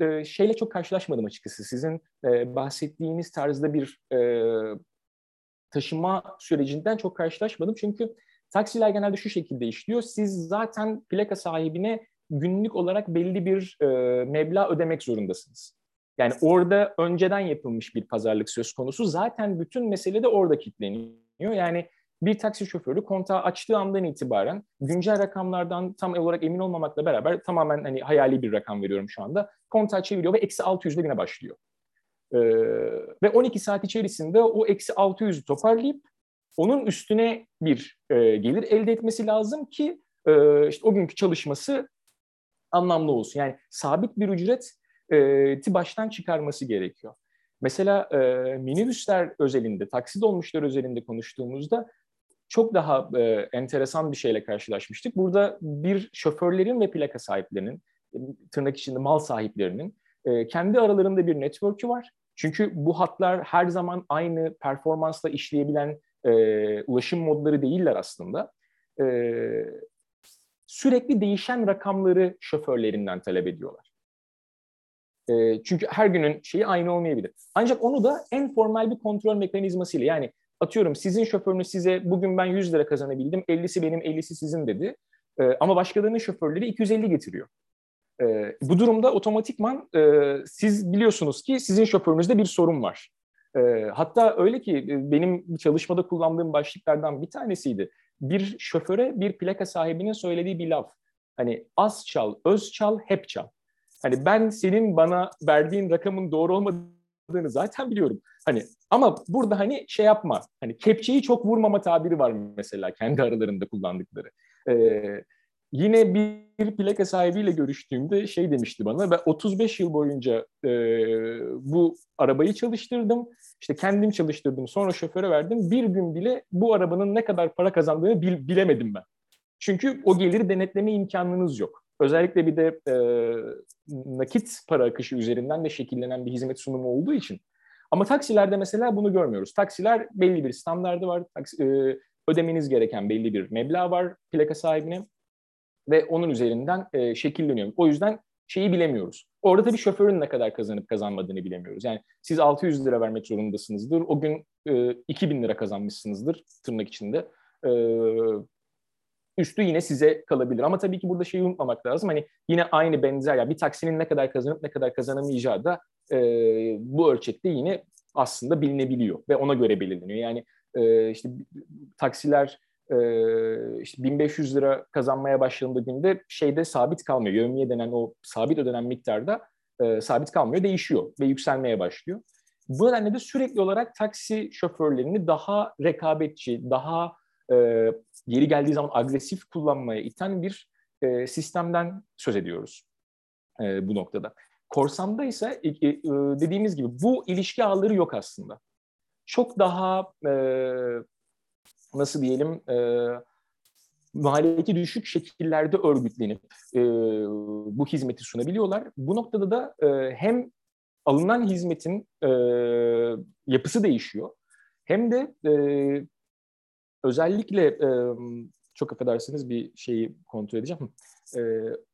e, şeyle çok karşılaşmadım açıkçası. Sizin e, bahsettiğiniz tarzda bir e, taşıma sürecinden çok karşılaşmadım. Çünkü taksiler genelde şu şekilde işliyor. Siz zaten plaka sahibine günlük olarak belli bir e, meblağ ödemek zorundasınız. Yani orada önceden yapılmış bir pazarlık söz konusu. Zaten bütün mesele de orada kilitleniyor. Yani bir taksi şoförü kontağı açtığı andan itibaren güncel rakamlardan tam olarak emin olmamakla beraber tamamen hani hayali bir rakam veriyorum şu anda. Kontağı çeviriyor ve eksi 600 ile başlıyor. Ee, ve 12 saat içerisinde o eksi 600'ü toparlayıp onun üstüne bir e, gelir elde etmesi lazım ki e, işte o günkü çalışması anlamlı olsun. Yani sabit bir ücret e, baştan çıkarması gerekiyor. Mesela e, minibüsler özelinde, taksi dolmuşlar özelinde konuştuğumuzda çok daha e, enteresan bir şeyle karşılaşmıştık. Burada bir şoförlerin ve plaka sahiplerinin, e, tırnak içinde mal sahiplerinin e, kendi aralarında bir network'ü var. Çünkü bu hatlar her zaman aynı performansla işleyebilen e, ulaşım modları değiller aslında. E, sürekli değişen rakamları şoförlerinden talep ediyorlar. E, çünkü her günün şeyi aynı olmayabilir. Ancak onu da en formal bir kontrol mekanizmasıyla yani atıyorum sizin şoförünüz size bugün ben 100 lira kazanabildim, 50'si benim, 50'si sizin dedi. E, ama başkalarının şoförleri 250 getiriyor. E, bu durumda otomatikman e, siz biliyorsunuz ki sizin şoförünüzde bir sorun var. E, hatta öyle ki e, benim çalışmada kullandığım başlıklardan bir tanesiydi. Bir şoföre bir plaka sahibinin söylediği bir laf. Hani az çal, öz çal, hep çal. Hani ben senin bana verdiğin rakamın doğru olmadığını zaten biliyorum. Hani ama burada hani şey yapma. Hani kepçeyi çok vurmama tabiri var mesela kendi aralarında kullandıkları. Ee, yine bir plaka sahibiyle görüştüğümde şey demişti bana. Ben 35 yıl boyunca e, bu arabayı çalıştırdım. İşte kendim çalıştırdım. Sonra şoföre verdim. Bir gün bile bu arabanın ne kadar para kazandığını bil, bilemedim ben. Çünkü o geliri denetleme imkanınız yok. Özellikle bir de e, nakit para akışı üzerinden de şekillenen bir hizmet sunumu olduğu için. Ama taksilerde mesela bunu görmüyoruz. Taksiler belli bir standardı var. Taksi, e, ödemeniz gereken belli bir meblağ var plaka sahibine ve onun üzerinden e, şekilleniyor. O yüzden şeyi bilemiyoruz. Orada tabii şoförün ne kadar kazanıp kazanmadığını bilemiyoruz. Yani siz 600 lira vermek zorundasınızdır. O gün e, 2000 lira kazanmışsınızdır tırnak içinde. E, üstü yine size kalabilir. Ama tabii ki burada şeyi unutmamak lazım. Hani yine aynı benzer ya yani bir taksinin ne kadar kazanıp ne kadar kazanamayacağı da e, bu ölçekte yine aslında bilinebiliyor ve ona göre belirleniyor. Yani e, işte taksiler e, işte 1500 lira kazanmaya başladığında günde şeyde sabit kalmıyor. Yevmiye denen o sabit ödenen miktarda e, sabit kalmıyor, değişiyor ve yükselmeye başlıyor. Bu nedenle de sürekli olarak taksi şoförlerini daha rekabetçi, daha e, yeri geldiği zaman agresif kullanmaya iten bir e, sistemden söz ediyoruz e, bu noktada. Korsan'da ise e, e, dediğimiz gibi bu ilişki ağları yok aslında. Çok daha e, nasıl diyelim e, maliyeti düşük şekillerde örgütlenip e, bu hizmeti sunabiliyorlar. Bu noktada da e, hem alınan hizmetin e, yapısı değişiyor hem de e, özellikle e, çok affedersiniz bir şeyi kontrol edeceğim. E,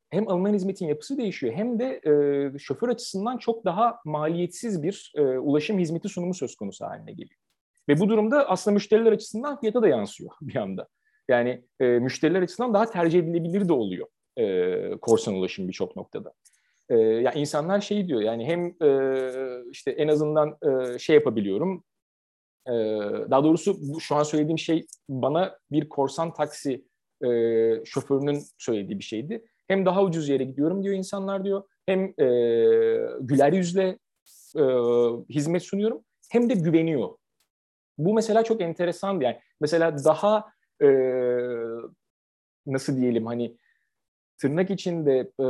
hem alınan hizmetin yapısı değişiyor hem de e, şoför açısından çok daha maliyetsiz bir e, ulaşım hizmeti sunumu söz konusu haline geliyor. Ve bu durumda aslında müşteriler açısından fiyata da yansıyor bir anda. Yani e, müşteriler açısından daha tercih edilebilir de oluyor e, korsan ulaşım birçok noktada. E, ya yani insanlar şey diyor yani hem e, işte en azından e, şey yapabiliyorum. E, daha doğrusu bu, şu an söylediğim şey bana bir korsan taksi e, şoförünün söylediği bir şeydi. Hem daha ucuz yere gidiyorum diyor insanlar diyor. Hem e, güler yüzle e, hizmet sunuyorum. Hem de güveniyor. Bu mesela çok enteresan yani. Mesela daha e, nasıl diyelim hani tırnak içinde e,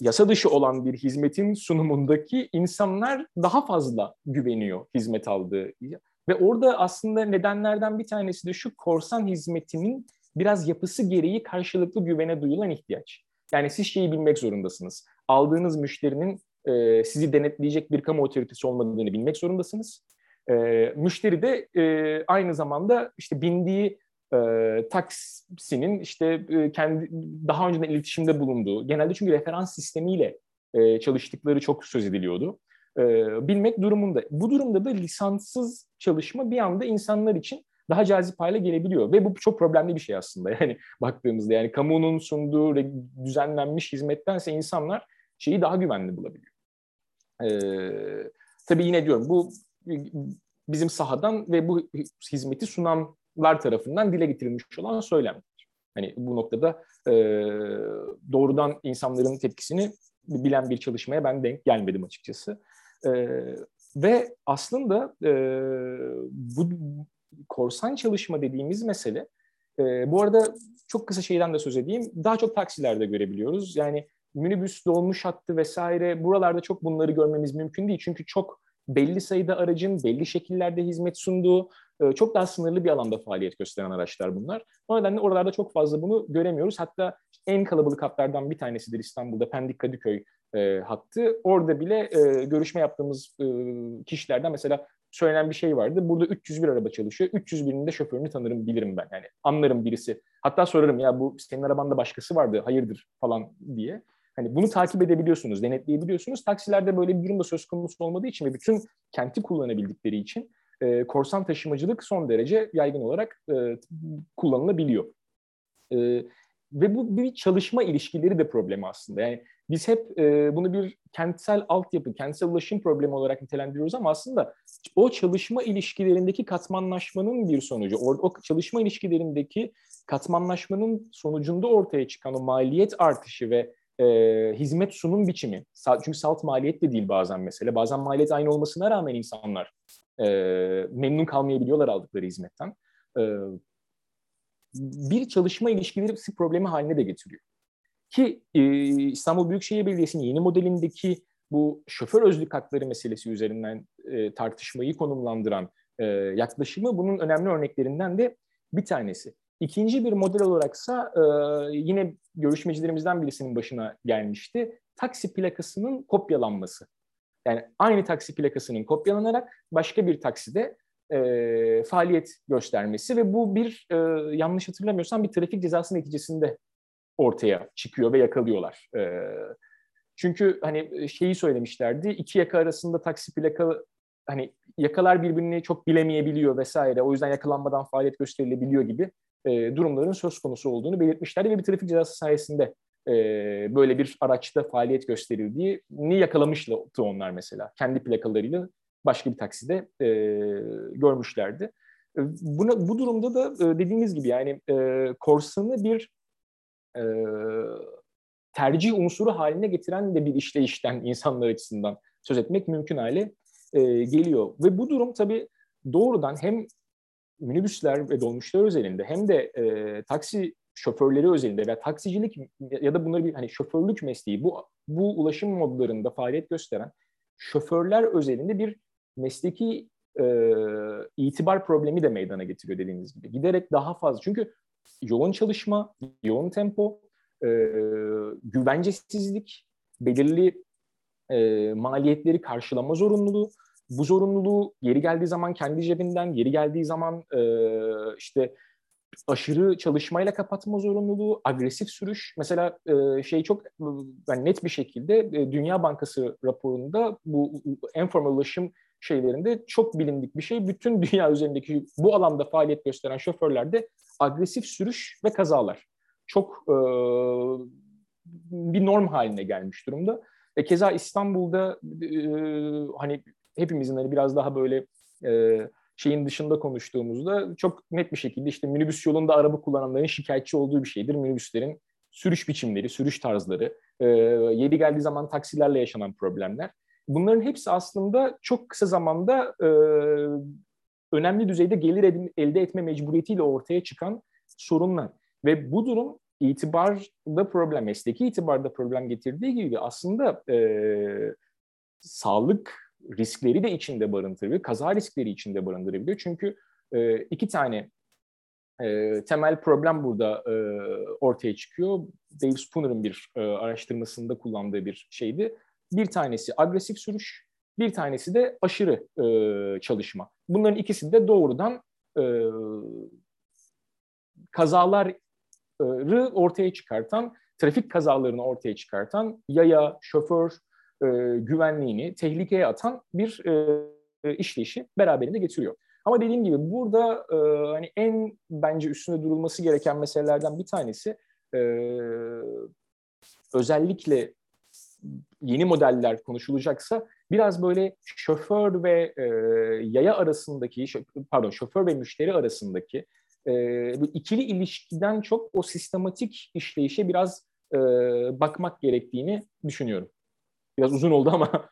yasa dışı olan bir hizmetin sunumundaki insanlar daha fazla güveniyor hizmet aldığı. Ve orada aslında nedenlerden bir tanesi de şu korsan hizmetinin biraz yapısı gereği karşılıklı güvene duyulan ihtiyaç. Yani siz şeyi bilmek zorundasınız. Aldığınız müşterinin e, sizi denetleyecek bir kamu otoritesi olmadığını bilmek zorundasınız. E, müşteri de e, aynı zamanda işte bindiği e, taksinin işte e, kendi daha önceden iletişimde bulunduğu, genelde çünkü referans sistemiyle e, çalıştıkları çok söz ediliyordu. E, bilmek durumunda. Bu durumda da lisanssız çalışma bir anda insanlar için daha cazip hale gelebiliyor. Ve bu çok problemli bir şey aslında yani baktığımızda. Yani kamunun sunduğu düzenlenmiş hizmettense insanlar şeyi daha güvenli bulabiliyor. Ee, tabii yine diyorum bu bizim sahadan ve bu hizmeti sunanlar tarafından dile getirilmiş olan söylem. Hani bu noktada e, doğrudan insanların tepkisini bilen bir çalışmaya ben denk gelmedim açıkçası. E, ve aslında e, bu korsan çalışma dediğimiz mesele, e, bu arada çok kısa şeyden de söz edeyim, daha çok taksilerde görebiliyoruz. Yani minibüs, dolmuş hattı vesaire buralarda çok bunları görmemiz mümkün değil. Çünkü çok belli sayıda aracın belli şekillerde hizmet sunduğu, e, çok daha sınırlı bir alanda faaliyet gösteren araçlar bunlar. O nedenle oralarda çok fazla bunu göremiyoruz. Hatta en kalabalık hatlardan bir tanesidir İstanbul'da Pendik Kadıköy e, hattı. Orada bile e, görüşme yaptığımız e, kişilerden mesela söylenen bir şey vardı. Burada 301 araba çalışıyor. 301'inin de şoförünü tanırım, bilirim ben. Yani anlarım birisi. Hatta sorarım ya bu senin arabanda başkası vardı, hayırdır falan diye. Hani bunu takip edebiliyorsunuz, denetleyebiliyorsunuz. Taksilerde böyle bir durum da söz konusu olmadığı için ve bütün kenti kullanabildikleri için e, korsan taşımacılık son derece yaygın olarak e, kullanılabiliyor. E, ve bu bir çalışma ilişkileri de problemi aslında. Yani biz hep e, bunu bir kentsel altyapı, kentsel ulaşım problemi olarak nitelendiriyoruz ama aslında o çalışma ilişkilerindeki katmanlaşmanın bir sonucu, o, o çalışma ilişkilerindeki katmanlaşmanın sonucunda ortaya çıkan o maliyet artışı ve e, hizmet sunum biçimi. Çünkü salt maliyet de değil bazen mesela. Bazen maliyet aynı olmasına rağmen insanlar e, memnun kalmayabiliyorlar aldıkları hizmetten. E, bir çalışma ilişkileri problemi haline de getiriyor. Ki e, İstanbul Büyükşehir Belediyesi'nin yeni modelindeki bu şoför özlük hakları meselesi üzerinden e, tartışmayı konumlandıran e, yaklaşımı bunun önemli örneklerinden de bir tanesi. İkinci bir model olaraksa e, yine görüşmecilerimizden birisinin başına gelmişti. Taksi plakasının kopyalanması. Yani aynı taksi plakasının kopyalanarak başka bir takside e, faaliyet göstermesi ve bu bir e, yanlış hatırlamıyorsam bir trafik cezası neticesinde ortaya çıkıyor ve yakalıyorlar. E, çünkü hani şeyi söylemişlerdi iki yaka arasında taksi plaka hani yakalar birbirini çok bilemeyebiliyor vesaire o yüzden yakalanmadan faaliyet gösterilebiliyor gibi e, durumların söz konusu olduğunu belirtmişlerdi ve bir trafik cezası sayesinde e, böyle bir araçta faaliyet gösterildiğini yakalamıştı onlar mesela. Kendi plakalarıyla başka bir takside e, görmüşlerdi. E, buna, bu durumda da e, dediğiniz gibi yani e, korsanı bir e, tercih unsuru haline getiren de bir işleyişten insanlar açısından söz etmek mümkün hale e, geliyor. Ve bu durum tabii doğrudan hem minibüsler ve dolmuşlar özelinde hem de e, taksi şoförleri özelinde veya taksicilik ya da bunları bir hani şoförlük mesleği bu bu ulaşım modlarında faaliyet gösteren şoförler özelinde bir mesleki e, itibar problemi de meydana getiriyor dediğiniz gibi. Giderek daha fazla çünkü yoğun çalışma, yoğun tempo, e, güvencesizlik, belirli e, maliyetleri karşılama zorunluluğu bu zorunluluğu yeri geldiği zaman kendi cebinden, yeri geldiği zaman e, işte aşırı çalışmayla kapatma zorunluluğu, agresif sürüş. Mesela e, şey çok yani net bir şekilde e, Dünya Bankası raporunda bu ulaşım şeylerinde çok bilindik bir şey. Bütün dünya üzerindeki bu alanda faaliyet gösteren şoförlerde agresif sürüş ve kazalar. Çok e, bir norm haline gelmiş durumda. E, keza İstanbul'da e, hani hepimizin hani biraz daha böyle e, şeyin dışında konuştuğumuzda çok net bir şekilde işte minibüs yolunda araba kullananların şikayetçi olduğu bir şeydir. Minibüslerin sürüş biçimleri, sürüş tarzları, e, yeri geldiği zaman taksilerle yaşanan problemler. Bunların hepsi aslında çok kısa zamanda e, önemli düzeyde gelir edin, elde etme mecburiyetiyle ortaya çıkan sorunlar. Ve bu durum itibarda problem, mesleki itibarda problem getirdiği gibi aslında e, sağlık riskleri de içinde barındırıyor, kaza riskleri içinde barındırabiliyor. Çünkü e, iki tane e, temel problem burada e, ortaya çıkıyor. Dave Spooner'ın bir e, araştırmasında kullandığı bir şeydi. Bir tanesi agresif sürüş, bir tanesi de aşırı e, çalışma. Bunların ikisi de doğrudan e, kazaları ortaya çıkartan, trafik kazalarını ortaya çıkartan yaya, şoför, e, güvenliğini tehlikeye atan bir e, işleyişi beraberinde getiriyor. Ama dediğim gibi burada e, hani en bence üstünde durulması gereken meselelerden bir tanesi e, özellikle yeni modeller konuşulacaksa biraz böyle şoför ve e, yaya arasındaki pardon şoför ve müşteri arasındaki e, ikili ilişkiden çok o sistematik işleyişe biraz e, bakmak gerektiğini düşünüyorum. Biraz uzun oldu ama.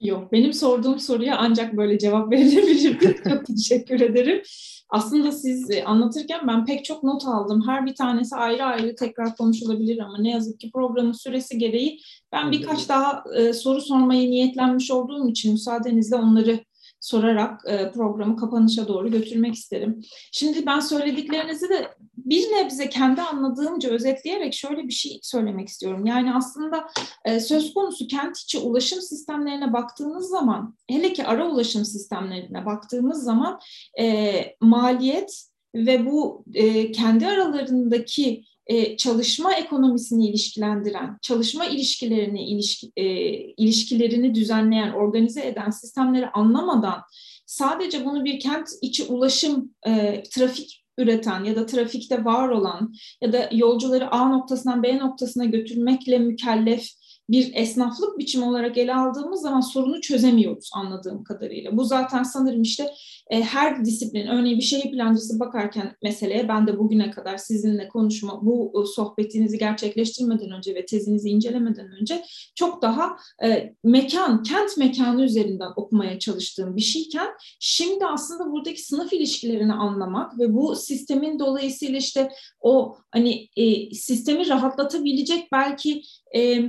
Yok, benim sorduğum soruya ancak böyle cevap verebilirdim. çok teşekkür ederim. Aslında siz e, anlatırken ben pek çok not aldım. Her bir tanesi ayrı ayrı tekrar konuşulabilir ama ne yazık ki programın süresi gereği ben birkaç daha e, soru sormayı niyetlenmiş olduğum için müsaadenizle onları sorarak e, programı kapanışa doğru götürmek isterim. Şimdi ben söylediklerinizi de bir nebze kendi anladığımca özetleyerek şöyle bir şey söylemek istiyorum. Yani aslında e, söz konusu kent içi ulaşım sistemlerine baktığınız zaman, hele ki ara ulaşım sistemlerine baktığımız zaman e, maliyet ve bu e, kendi aralarındaki e, çalışma ekonomisini ilişkilendiren, çalışma ilişkilerini ilişki, e, ilişkilerini düzenleyen, organize eden sistemleri anlamadan sadece bunu bir kent içi ulaşım, e, trafik üreten ya da trafikte var olan ya da yolcuları A noktasından B noktasına götürmekle mükellef bir esnaflık biçimi olarak ele aldığımız zaman sorunu çözemiyoruz anladığım kadarıyla. Bu zaten sanırım işte e, her disiplin, örneğin bir şehir plancısı bakarken meseleye ben de bugüne kadar sizinle konuşma, bu sohbetinizi gerçekleştirmeden önce ve tezinizi incelemeden önce çok daha e, mekan, kent mekanı üzerinden okumaya çalıştığım bir şeyken şimdi aslında buradaki sınıf ilişkilerini anlamak ve bu sistemin dolayısıyla işte o hani e, sistemi rahatlatabilecek belki e,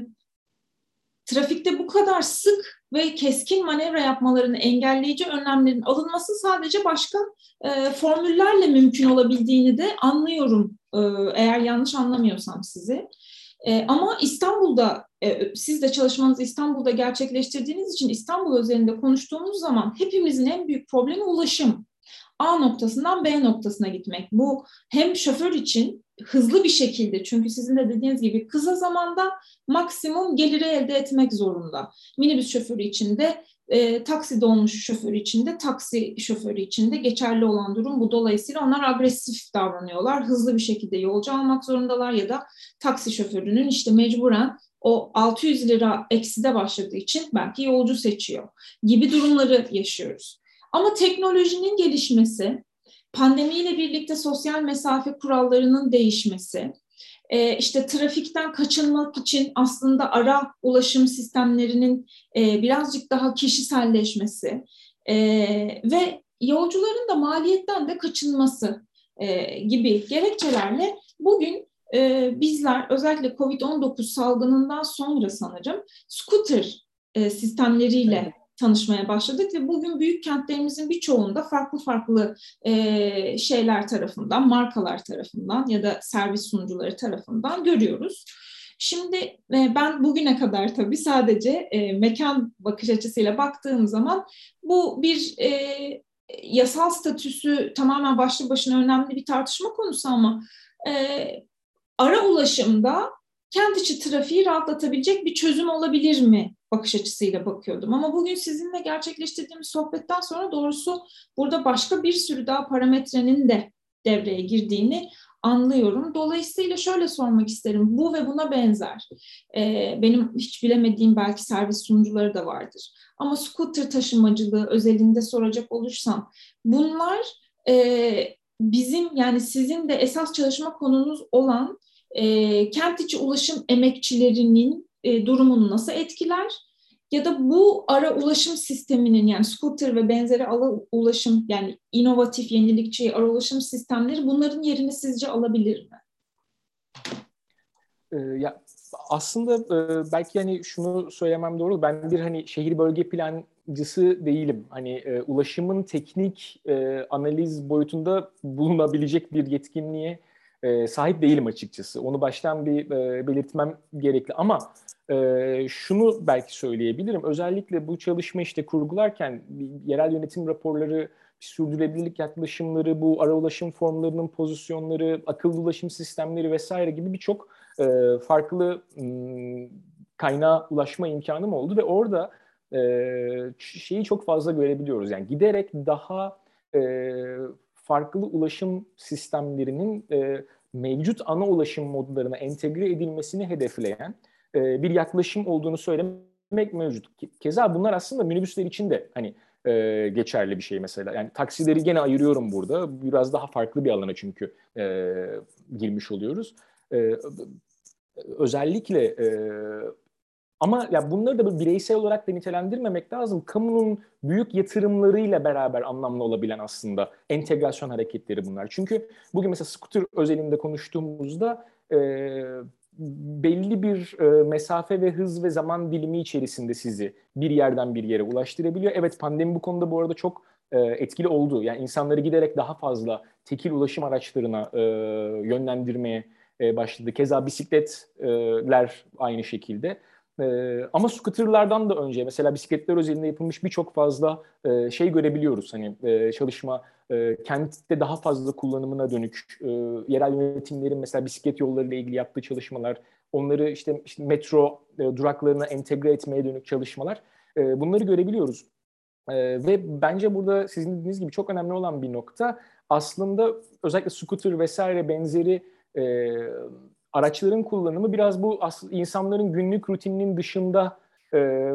trafikte bu kadar sık ve keskin manevra yapmalarını engelleyici önlemlerin alınması sadece başka e, formüllerle mümkün olabildiğini de anlıyorum e, eğer yanlış anlamıyorsam sizi. E, ama İstanbul'da, e, siz de çalışmanızı İstanbul'da gerçekleştirdiğiniz için İstanbul özelinde konuştuğumuz zaman hepimizin en büyük problemi ulaşım. A noktasından B noktasına gitmek. Bu hem şoför için hızlı bir şekilde çünkü sizin de dediğiniz gibi kısa zamanda maksimum geliri elde etmek zorunda. Minibüs şoförü için de e, taksi dolmuş şoförü için de taksi şoförü için de geçerli olan durum bu. Dolayısıyla onlar agresif davranıyorlar. Hızlı bir şekilde yolcu almak zorundalar ya da taksi şoförünün işte mecburen o 600 lira ekside başladığı için belki yolcu seçiyor gibi durumları yaşıyoruz. Ama teknolojinin gelişmesi, pandemiyle birlikte sosyal mesafe kurallarının değişmesi, e, işte trafikten kaçınmak için aslında ara ulaşım sistemlerinin e, birazcık daha kişiselleşmesi e, ve yolcuların da maliyetten de kaçınması gibi gerekçelerle bugün bizler özellikle COVID-19 salgınından sonra sanırım scooter sistemleriyle tanışmaya başladık ve bugün büyük kentlerimizin birçoğunda farklı farklı e, şeyler tarafından, markalar tarafından ya da servis sunucuları tarafından görüyoruz. Şimdi e, ben bugüne kadar tabii sadece e, mekan bakış açısıyla baktığım zaman bu bir e, yasal statüsü tamamen başlı başına önemli bir tartışma konusu ama e, ara ulaşımda kent içi trafiği rahatlatabilecek bir çözüm olabilir mi bakış açısıyla bakıyordum. Ama bugün sizinle gerçekleştirdiğimiz sohbetten sonra doğrusu burada başka bir sürü daha parametrenin de devreye girdiğini anlıyorum. Dolayısıyla şöyle sormak isterim. Bu ve buna benzer. Ee, benim hiç bilemediğim belki servis sunucuları da vardır. Ama scooter taşımacılığı özelinde soracak olursam bunlar e, bizim yani sizin de esas çalışma konunuz olan e, kent içi ulaşım emekçilerinin e, durumunu nasıl etkiler? Ya da bu ara ulaşım sisteminin yani scooter ve benzeri ara ulaşım yani inovatif, yenilikçi ara ulaşım sistemleri bunların yerini sizce alabilir mi? Ee, ya aslında e, belki hani şunu söylemem doğru. Ben bir hani şehir bölge plancısı değilim. Hani e, ulaşımın teknik e, analiz boyutunda bulunabilecek bir yetkinliğe e, sahip değilim açıkçası. Onu baştan bir e, belirtmem gerekli. Ama e, şunu belki söyleyebilirim. Özellikle bu çalışma işte kurgularken yerel yönetim raporları, sürdürülebilirlik yaklaşımları, bu ara ulaşım formlarının pozisyonları, akıllı ulaşım sistemleri vesaire gibi birçok e, farklı m, kaynağa ulaşma imkanım oldu ve orada e, şeyi çok fazla görebiliyoruz. Yani giderek daha e, farklı ulaşım sistemlerinin e, mevcut ana ulaşım modlarına entegre edilmesini hedefleyen e, bir yaklaşım olduğunu söylemek mevcut. Keza bunlar aslında minibüsler için de hani e, geçerli bir şey mesela. Yani taksileri gene ayırıyorum burada. Biraz daha farklı bir alana çünkü e, girmiş oluyoruz. E, özellikle e, ama ya bunları da bireysel olarak da nitelendirmemek lazım. Kamunun büyük yatırımlarıyla beraber anlamlı olabilen aslında entegrasyon hareketleri bunlar. Çünkü bugün mesela scooter özelinde konuştuğumuzda e, belli bir e, mesafe ve hız ve zaman dilimi içerisinde sizi bir yerden bir yere ulaştırabiliyor. Evet pandemi bu konuda bu arada çok e, etkili oldu. Yani insanları giderek daha fazla tekil ulaşım araçlarına e, yönlendirmeye e, başladı. Keza bisikletler aynı şekilde. E, ama scooterlardan da önce mesela bisikletler özelinde yapılmış birçok fazla e, şey görebiliyoruz. Hani e, çalışma e, kentte daha fazla kullanımına dönük e, yerel yönetimlerin mesela bisiklet yolları ile ilgili yaptığı çalışmalar, onları işte, işte metro e, duraklarına entegre etmeye dönük çalışmalar e, bunları görebiliyoruz. E, ve bence burada sizin dediğiniz gibi çok önemli olan bir nokta aslında özellikle scooter vesaire benzeri e, araçların kullanımı biraz bu insanların günlük rutininin dışında e,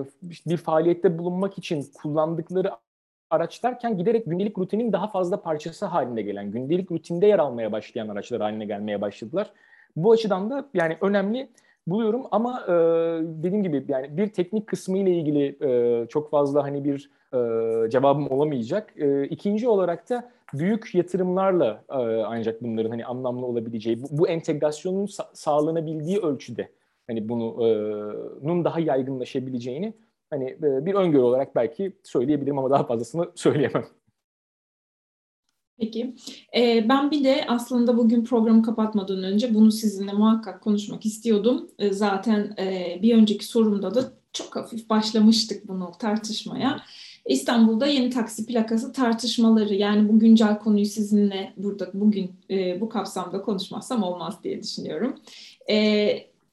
bir faaliyette bulunmak için kullandıkları araç derken giderek gündelik rutinin daha fazla parçası haline gelen, gündelik rutinde yer almaya başlayan araçlar haline gelmeye başladılar. Bu açıdan da yani önemli buluyorum ama e, dediğim gibi yani bir teknik kısmı ile ilgili e, çok fazla hani bir e, cevabım olamayacak. E, ikinci olarak da büyük yatırımlarla e, ancak bunların hani anlamlı olabileceği, bu, bu entegrasyonun sa- sağlanabildiği ölçüde hani bunun daha yaygınlaşabileceğini hani bir öngörü olarak belki söyleyebilirim ama daha fazlasını söyleyemem. Peki. Ee, ben bir de aslında bugün programı kapatmadan önce bunu sizinle muhakkak konuşmak istiyordum. Ee, zaten e, bir önceki sorumda da çok hafif başlamıştık bunu tartışmaya. İstanbul'da yeni taksi plakası tartışmaları yani bu güncel konuyu sizinle burada bugün e, bu kapsamda konuşmazsam olmaz diye düşünüyorum. E,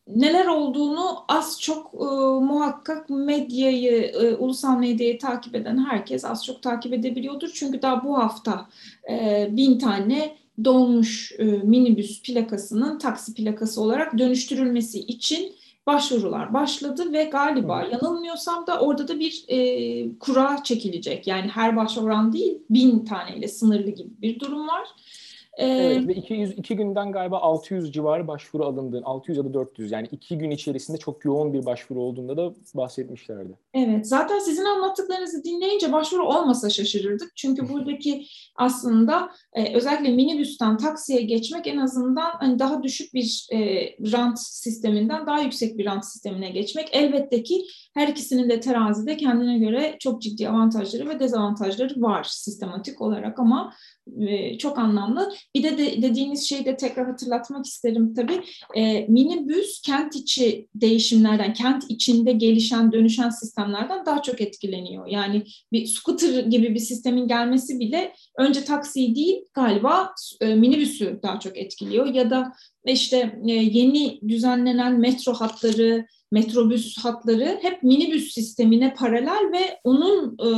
neler olduğunu az çok e, muhakkak medyayı, e, ulusal medyayı takip eden herkes az çok takip edebiliyordur. Çünkü daha bu hafta e, bin tane dolmuş e, minibüs plakasının taksi plakası olarak dönüştürülmesi için başvurular başladı ve galiba yanılmıyorsam da orada da bir e, kura çekilecek. Yani her başvuran değil bin taneyle sınırlı gibi bir durum var. Evet ve 200, iki günden galiba 600 civarı başvuru alındığını, 600 ya da 400 yani iki gün içerisinde çok yoğun bir başvuru olduğunda da bahsetmişlerdi. Evet zaten sizin anlattıklarınızı dinleyince başvuru olmasa şaşırırdık. Çünkü buradaki aslında e, özellikle minibüsten taksiye geçmek en azından hani daha düşük bir e, rant sisteminden daha yüksek bir rant sistemine geçmek. Elbette ki her ikisinin de terazide kendine göre çok ciddi avantajları ve dezavantajları var sistematik olarak ama e, çok anlamlı. Bir de, de dediğiniz şeyi de tekrar hatırlatmak isterim tabii. E, minibüs kent içi değişimlerden, kent içinde gelişen, dönüşen sistemlerden daha çok etkileniyor. Yani bir scooter gibi bir sistemin gelmesi bile önce taksiyi değil galiba e, minibüsü daha çok etkiliyor. Ya da işte e, yeni düzenlenen metro hatları, metrobüs hatları hep minibüs sistemine paralel ve onun e,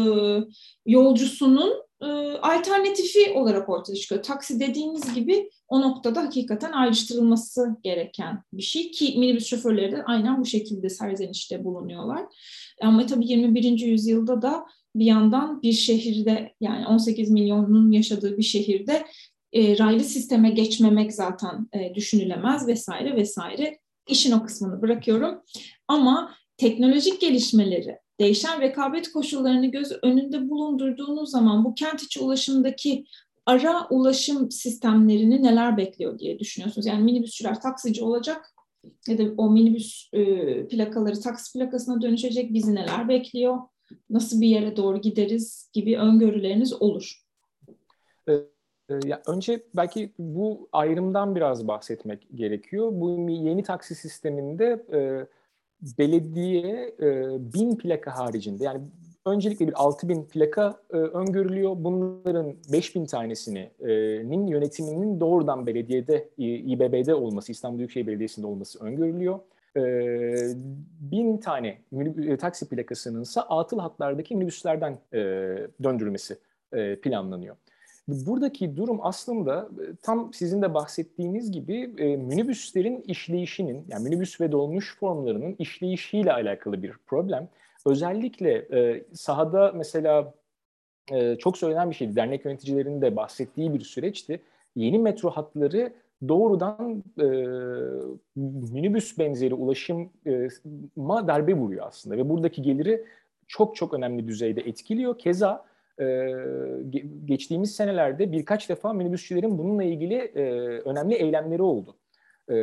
yolcusunun e, alternatifi olarak ortaya çıkıyor. Taksi dediğiniz gibi o noktada hakikaten ayrıştırılması gereken bir şey ki minibüs şoförleri de aynen bu şekilde serzenişte bulunuyorlar. Ama tabii 21. yüzyılda da bir yandan bir şehirde yani 18 milyonun yaşadığı bir şehirde e, raylı sisteme geçmemek zaten e, düşünülemez vesaire vesaire. İşin o kısmını bırakıyorum. Ama teknolojik gelişmeleri değişen rekabet koşullarını göz önünde bulundurduğunuz zaman bu kent içi ulaşımdaki ara ulaşım sistemlerini neler bekliyor diye düşünüyorsunuz? Yani minibüsçüler taksici olacak ya da o minibüs e, plakaları taksi plakasına dönüşecek bizi neler bekliyor? Nasıl bir yere doğru gideriz gibi öngörüleriniz olur. E, ya önce belki bu ayrımdan biraz bahsetmek gerekiyor. Bu yeni taksi sisteminde e, belediye e, bin plaka haricinde yani öncelikle bir 6000 plaka e, öngörülüyor. Bunların 5000 tanesinin yönetiminin doğrudan belediyede, İBB'de olması, İstanbul Büyükşehir Belediyesi'nde olması öngörülüyor. E, bin tane e, taksi plakasının ise atıl hatlardaki minibüslerden e, döndürülmesi e, planlanıyor. Buradaki durum aslında e, tam sizin de bahsettiğiniz gibi e, minibüslerin işleyişinin, yani minibüs ve dolmuş formlarının işleyişiyle alakalı bir problem. Özellikle e, sahada mesela e, çok söylenen bir şeydi, dernek yöneticilerinin de bahsettiği bir süreçti. Yeni metro hatları doğrudan e, minibüs benzeri ulaşıma darbe vuruyor aslında ve buradaki geliri çok çok önemli düzeyde etkiliyor. Keza e, geçtiğimiz senelerde birkaç defa minibüsçülerin bununla ilgili e, önemli eylemleri oldu. E,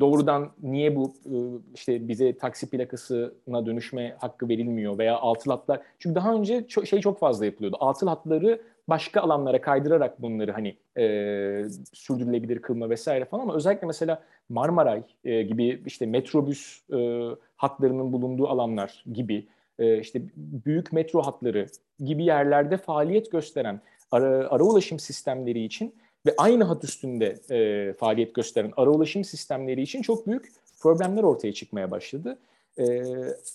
doğrudan niye bu e, işte bize taksi plakasına dönüşme hakkı verilmiyor veya altı hatlar çünkü daha önce şey çok fazla yapılıyordu. Altı hatları başka alanlara kaydırarak bunları hani e, sürdürülebilir kılma vesaire falan ama özellikle mesela Marmaray e, gibi işte metrobüs e, hatlarının bulunduğu alanlar gibi e, işte büyük metro hatları gibi yerlerde faaliyet gösteren ara, ara ulaşım sistemleri için ve aynı hat üstünde e, faaliyet gösteren ara ulaşım sistemleri için çok büyük problemler ortaya çıkmaya başladı. E,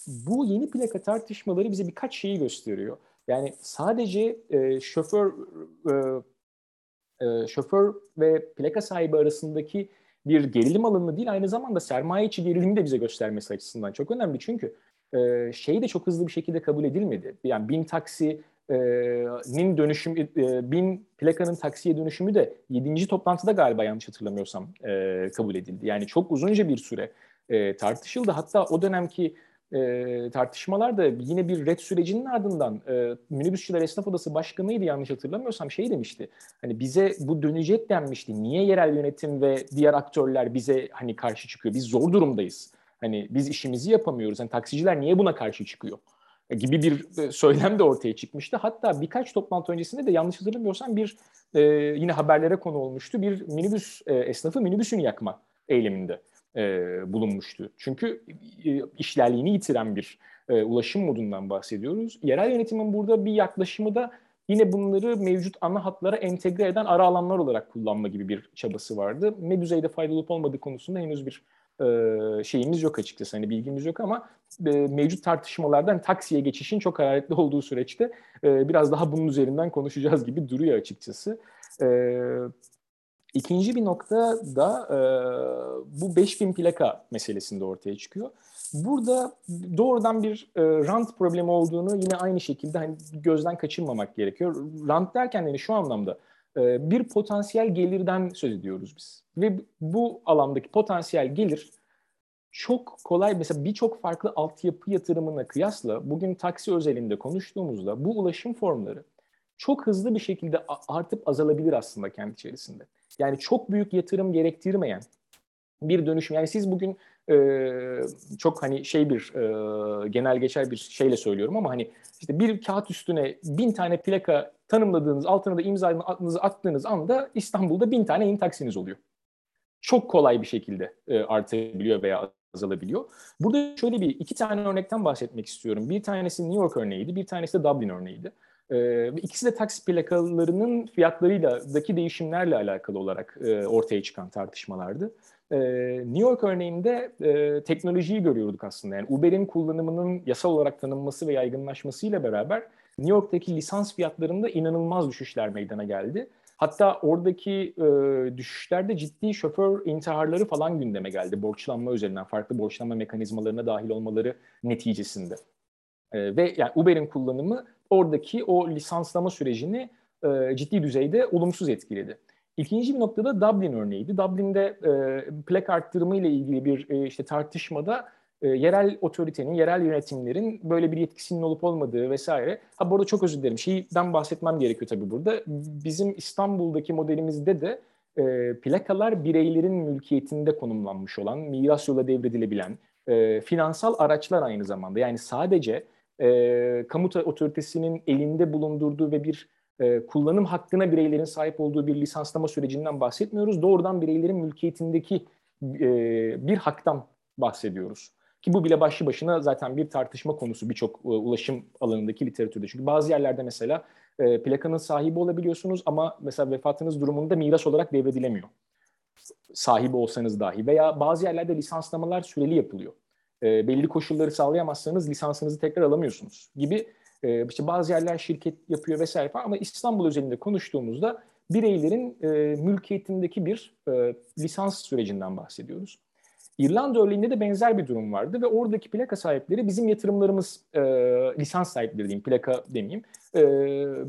bu yeni plaka tartışmaları bize birkaç şeyi gösteriyor. Yani sadece e, şoför e, e, şoför ve plaka sahibi arasındaki bir gerilim alanı değil aynı zamanda sermaye içi gerilimi de bize göstermesi açısından çok önemli. Çünkü e, şey de çok hızlı bir şekilde kabul edilmedi. Yani bin taksinin dönüşüm, e, bin plakanın taksiye dönüşümü de 7. toplantıda galiba yanlış hatırlamıyorsam e, kabul edildi. Yani çok uzunca bir süre e, tartışıldı. Hatta o dönemki e, tartışmalar da yine bir red sürecinin ardından e, Minibüsçüler Esnaf Odası Başkanı'ydı yanlış hatırlamıyorsam şey demişti. Hani bize bu dönecek denmişti. Niye yerel yönetim ve diğer aktörler bize hani karşı çıkıyor? Biz zor durumdayız. Hani biz işimizi yapamıyoruz. Hani taksiciler niye buna karşı çıkıyor? E, gibi bir e, söylem de ortaya çıkmıştı. Hatta birkaç toplantı öncesinde de yanlış hatırlamıyorsam bir e, yine haberlere konu olmuştu. Bir minibüs e, esnafı minibüsünü yakma eyleminde e, bulunmuştu. Çünkü e, işlerliğini yitiren bir e, ulaşım modundan bahsediyoruz. Yerel yönetimin burada bir yaklaşımı da yine bunları mevcut ana hatlara entegre eden ara alanlar olarak kullanma gibi bir çabası vardı. Ne düzeyde faydalı olup olmadığı konusunda henüz bir şeyimiz yok açıkçası. Hani bilgimiz yok ama mevcut tartışmalardan taksiye geçişin çok hararetli olduğu süreçte biraz daha bunun üzerinden konuşacağız gibi duruyor açıkçası. İkinci bir nokta da bu 5000 plaka meselesinde ortaya çıkıyor. Burada doğrudan bir rant problemi olduğunu yine aynı şekilde hani gözden kaçırmamak gerekiyor. Rant derken yani şu anlamda bir potansiyel gelirden söz ediyoruz biz. Ve bu alandaki potansiyel gelir çok kolay mesela birçok farklı altyapı yatırımına kıyasla bugün taksi özelinde konuştuğumuzda bu ulaşım formları çok hızlı bir şekilde artıp azalabilir aslında kendi içerisinde. Yani çok büyük yatırım gerektirmeyen bir dönüşüm. Yani siz bugün e, çok hani şey bir e, genel geçer bir şeyle söylüyorum ama hani işte bir kağıt üstüne bin tane plaka tanımladığınız altına da imzanızı attığınız anda İstanbul'da bin tane in taksiniz oluyor. Çok kolay bir şekilde e, artabiliyor veya azalabiliyor. Burada şöyle bir iki tane örnekten bahsetmek istiyorum. Bir tanesi New York örneğiydi, bir tanesi de Dublin örneğiydi. Ee, ikisi de taksi plakalarının fiyatlarıyla daki değişimlerle alakalı olarak e, ortaya çıkan tartışmalardı. E, New York örneğinde e, teknolojiyi görüyorduk aslında. Yani Uber'in kullanımının yasal olarak tanınması ve yaygınlaşmasıyla beraber New York'taki lisans fiyatlarında inanılmaz düşüşler meydana geldi. Hatta oradaki e, düşüşlerde ciddi şoför intiharları falan gündeme geldi. Borçlanma üzerinden farklı borçlanma mekanizmalarına dahil olmaları neticesinde. E, ve yani Uber'in kullanımı oradaki o lisanslama sürecini e, ciddi düzeyde olumsuz etkiledi. İkinci bir noktada Dublin örneğiydi. Dublin'de e, plak arttırımı ile ilgili bir e, işte tartışmada e, yerel otoritenin, yerel yönetimlerin böyle bir yetkisinin olup olmadığı vesaire. Ha bu arada çok özür dilerim. Şeyden bahsetmem gerekiyor tabii burada. Bizim İstanbul'daki modelimizde de e, plakalar bireylerin mülkiyetinde konumlanmış olan, miras yola devredilebilen, e, finansal araçlar aynı zamanda. Yani sadece e, kamu otoritesinin elinde bulundurduğu ve bir e, kullanım hakkına bireylerin sahip olduğu bir lisanslama sürecinden bahsetmiyoruz. Doğrudan bireylerin mülkiyetindeki e, bir haktan bahsediyoruz. Ki bu bile başlı başına zaten bir tartışma konusu birçok e, ulaşım alanındaki literatürde. Çünkü bazı yerlerde mesela e, plakanın sahibi olabiliyorsunuz ama mesela vefatınız durumunda miras olarak devredilemiyor. Sahibi olsanız dahi veya bazı yerlerde lisanslamalar süreli yapılıyor e, belli koşulları sağlayamazsanız lisansınızı tekrar alamıyorsunuz gibi e, işte bazı yerler şirket yapıyor vesaire falan ama İstanbul özelinde konuştuğumuzda bireylerin e, mülkiyetindeki bir e, lisans sürecinden bahsediyoruz. İrlanda örneğinde de benzer bir durum vardı ve oradaki plaka sahipleri bizim yatırımlarımız e, lisans sahipleri diyeyim plaka demeyeyim. E,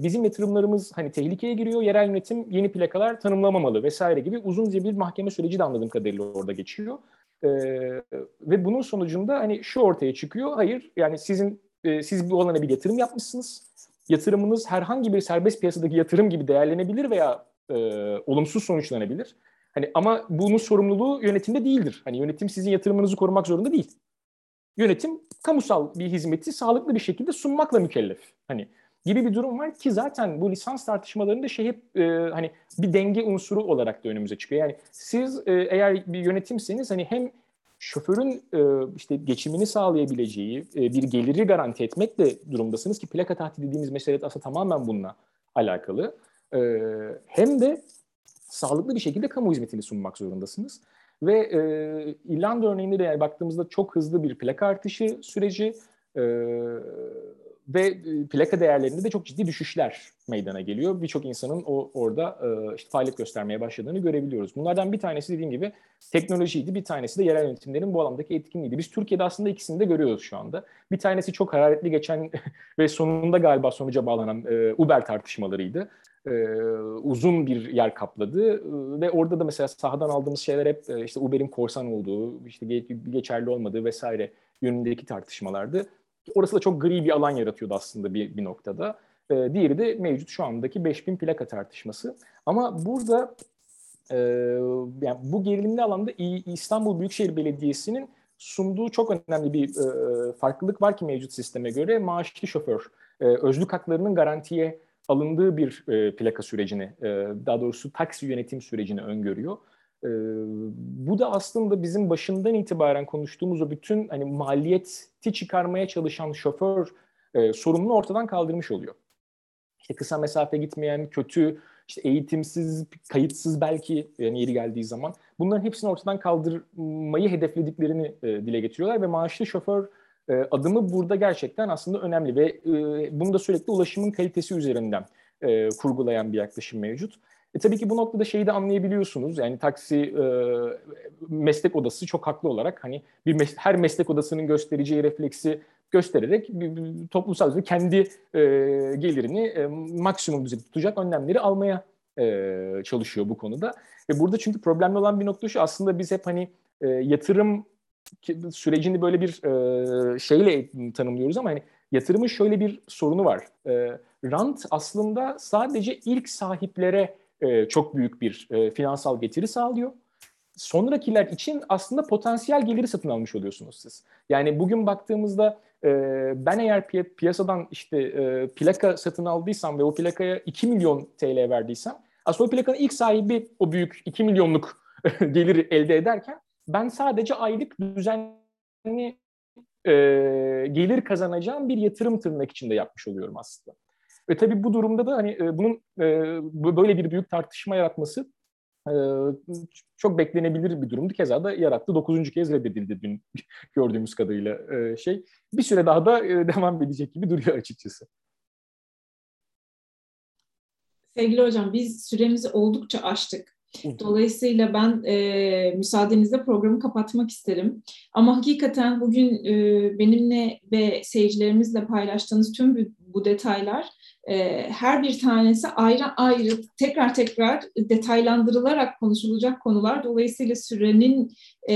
bizim yatırımlarımız hani tehlikeye giriyor yerel yönetim yeni plakalar tanımlamamalı vesaire gibi uzun bir mahkeme süreci de anladığım kadarıyla orada geçiyor. E, ve bunun sonucunda hani şu ortaya çıkıyor. Hayır yani sizin e, siz bu alana bir yatırım yapmışsınız. Yatırımınız herhangi bir serbest piyasadaki yatırım gibi değerlenebilir veya e, olumsuz sonuçlanabilir. Hani ama bunun sorumluluğu yönetimde değildir. Hani yönetim sizin yatırımınızı korumak zorunda değil. Yönetim kamusal bir hizmeti sağlıklı bir şekilde sunmakla mükellef. Hani gibi bir durum var ki zaten bu lisans tartışmalarında şey hep e, hani bir denge unsuru olarak da önümüze çıkıyor. Yani siz e, eğer bir yönetimseniz hani hem şoförün e, işte geçimini sağlayabileceği e, bir geliri garanti etmekle durumdasınız ki plaka tahtili dediğimiz mesele aslında tamamen bununla alakalı. E, hem de sağlıklı bir şekilde kamu hizmetini sunmak zorundasınız. Ve e, İrlanda örneğinde de yani baktığımızda çok hızlı bir plaka artışı süreci e, ve e, plaka değerlerinde de çok ciddi düşüşler meydana geliyor. Birçok insanın o orada e, işte faaliyet göstermeye başladığını görebiliyoruz. Bunlardan bir tanesi dediğim gibi teknolojiydi, bir tanesi de yerel yönetimlerin bu alandaki etkinliğiydi. Biz Türkiye'de aslında ikisini de görüyoruz şu anda. Bir tanesi çok hararetli geçen ve sonunda galiba sonuca bağlanan e, Uber tartışmalarıydı. E, uzun bir yer kapladı e, ve orada da mesela sahadan aldığımız şeyler hep e, işte Uber'in korsan olduğu, işte geçerli olmadığı vesaire yönündeki tartışmalardı. Orası da çok gri bir alan yaratıyordu aslında bir, bir noktada. E, diğeri de mevcut şu andaki 5000 plaka tartışması. Ama burada e, yani bu gerilimli alanda İstanbul Büyükşehir Belediyesi'nin sunduğu çok önemli bir e, farklılık var ki mevcut sisteme göre maaşlı şoför e, özlük haklarının garantiye alındığı bir e, plaka sürecini, e, daha doğrusu taksi yönetim sürecini öngörüyor. E, bu da aslında bizim başından itibaren konuştuğumuz o bütün hani maliyeti çıkarmaya çalışan şoför e, sorununu ortadan kaldırmış oluyor. İşte kısa mesafe gitmeyen, kötü, işte eğitimsiz, kayıtsız belki yani yeri geldiği zaman bunların hepsini ortadan kaldırmayı hedeflediklerini e, dile getiriyorlar ve maaşlı şoför e, adımı burada gerçekten aslında önemli ve e, bunu da sürekli ulaşımın kalitesi üzerinden e, kurgulayan bir yaklaşım mevcut. E, tabii ki bu noktada şeyi de anlayabiliyorsunuz. Yani taksi e, meslek odası çok haklı olarak hani bir mes- her meslek odasının göstereceği refleksi göstererek bir, bir toplumsal bir kendi e, gelirini e, maksimum düzeyde tutacak önlemleri almaya e, çalışıyor bu konuda. Ve burada çünkü problemli olan bir nokta şu aslında biz hep hani e, yatırım sürecini böyle bir e, şeyle tanımlıyoruz ama hani yatırımın şöyle bir sorunu var. E, rant aslında sadece ilk sahiplere e, çok büyük bir e, finansal getiri sağlıyor. Sonrakiler için aslında potansiyel geliri satın almış oluyorsunuz siz. Yani bugün baktığımızda e, ben eğer piy- piyasadan işte e, plaka satın aldıysam ve o plakaya 2 milyon TL verdiysem aslında o plakanın ilk sahibi o büyük 2 milyonluk geliri elde ederken ben sadece aylık düzenli e, gelir kazanacağım bir yatırım tırnak içinde yapmış oluyorum aslında. Ve tabii bu durumda da hani e, bunun e, böyle bir büyük tartışma yaratması e, çok beklenebilir bir durumdu. Keza da yarattı. Dokuzuncu kez reddedildi dün gördüğümüz kadarıyla e, şey. Bir süre daha da e, devam edecek gibi duruyor açıkçası. Sevgili hocam biz süremizi oldukça aştık. Dolayısıyla ben e, müsaadenizle programı kapatmak isterim. Ama hakikaten bugün e, benimle ve seyircilerimizle paylaştığınız tüm bu, bu detaylar her bir tanesi ayrı ayrı tekrar tekrar detaylandırılarak konuşulacak konular. Dolayısıyla sürenin e,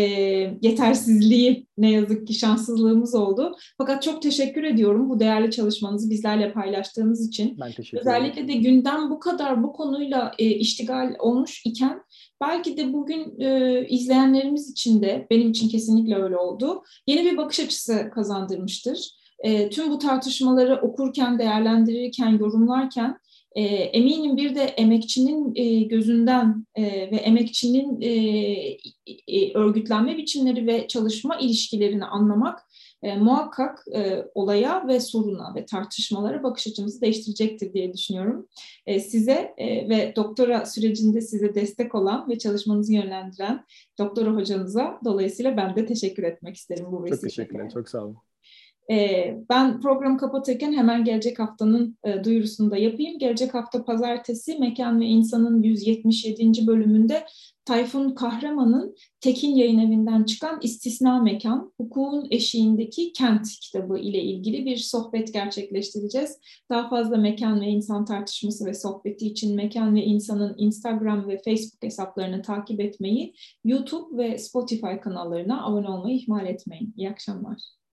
yetersizliği ne yazık ki şanssızlığımız oldu. Fakat çok teşekkür ediyorum bu değerli çalışmanızı bizlerle paylaştığınız için. Ben teşekkür ederim. Özellikle de gündem bu kadar bu konuyla e, iştigal olmuş iken belki de bugün e, izleyenlerimiz için de benim için kesinlikle öyle oldu. Yeni bir bakış açısı kazandırmıştır e, tüm bu tartışmaları okurken, değerlendirirken, yorumlarken e, eminim bir de emekçinin e, gözünden e, ve emekçinin e, e, örgütlenme biçimleri ve çalışma ilişkilerini anlamak e, muhakkak e, olaya ve soruna ve tartışmalara bakış açımızı değiştirecektir diye düşünüyorum. E, size e, ve doktora sürecinde size destek olan ve çalışmanızı yönlendiren doktora hocanıza dolayısıyla ben de teşekkür etmek isterim bu vesileyle. Çok teşekkürler, çok sağ olun. E, ben programı kapatırken hemen gelecek haftanın e, duyurusunu da yapayım. Gelecek hafta pazartesi Mekan ve İnsan'ın 177. bölümünde Tayfun Kahraman'ın Tekin Yayın Evi'nden çıkan İstisna Mekan, Hukukun Eşiğindeki Kent kitabı ile ilgili bir sohbet gerçekleştireceğiz. Daha fazla mekan ve insan tartışması ve sohbeti için Mekan ve İnsan'ın Instagram ve Facebook hesaplarını takip etmeyi, YouTube ve Spotify kanallarına abone olmayı ihmal etmeyin. İyi akşamlar.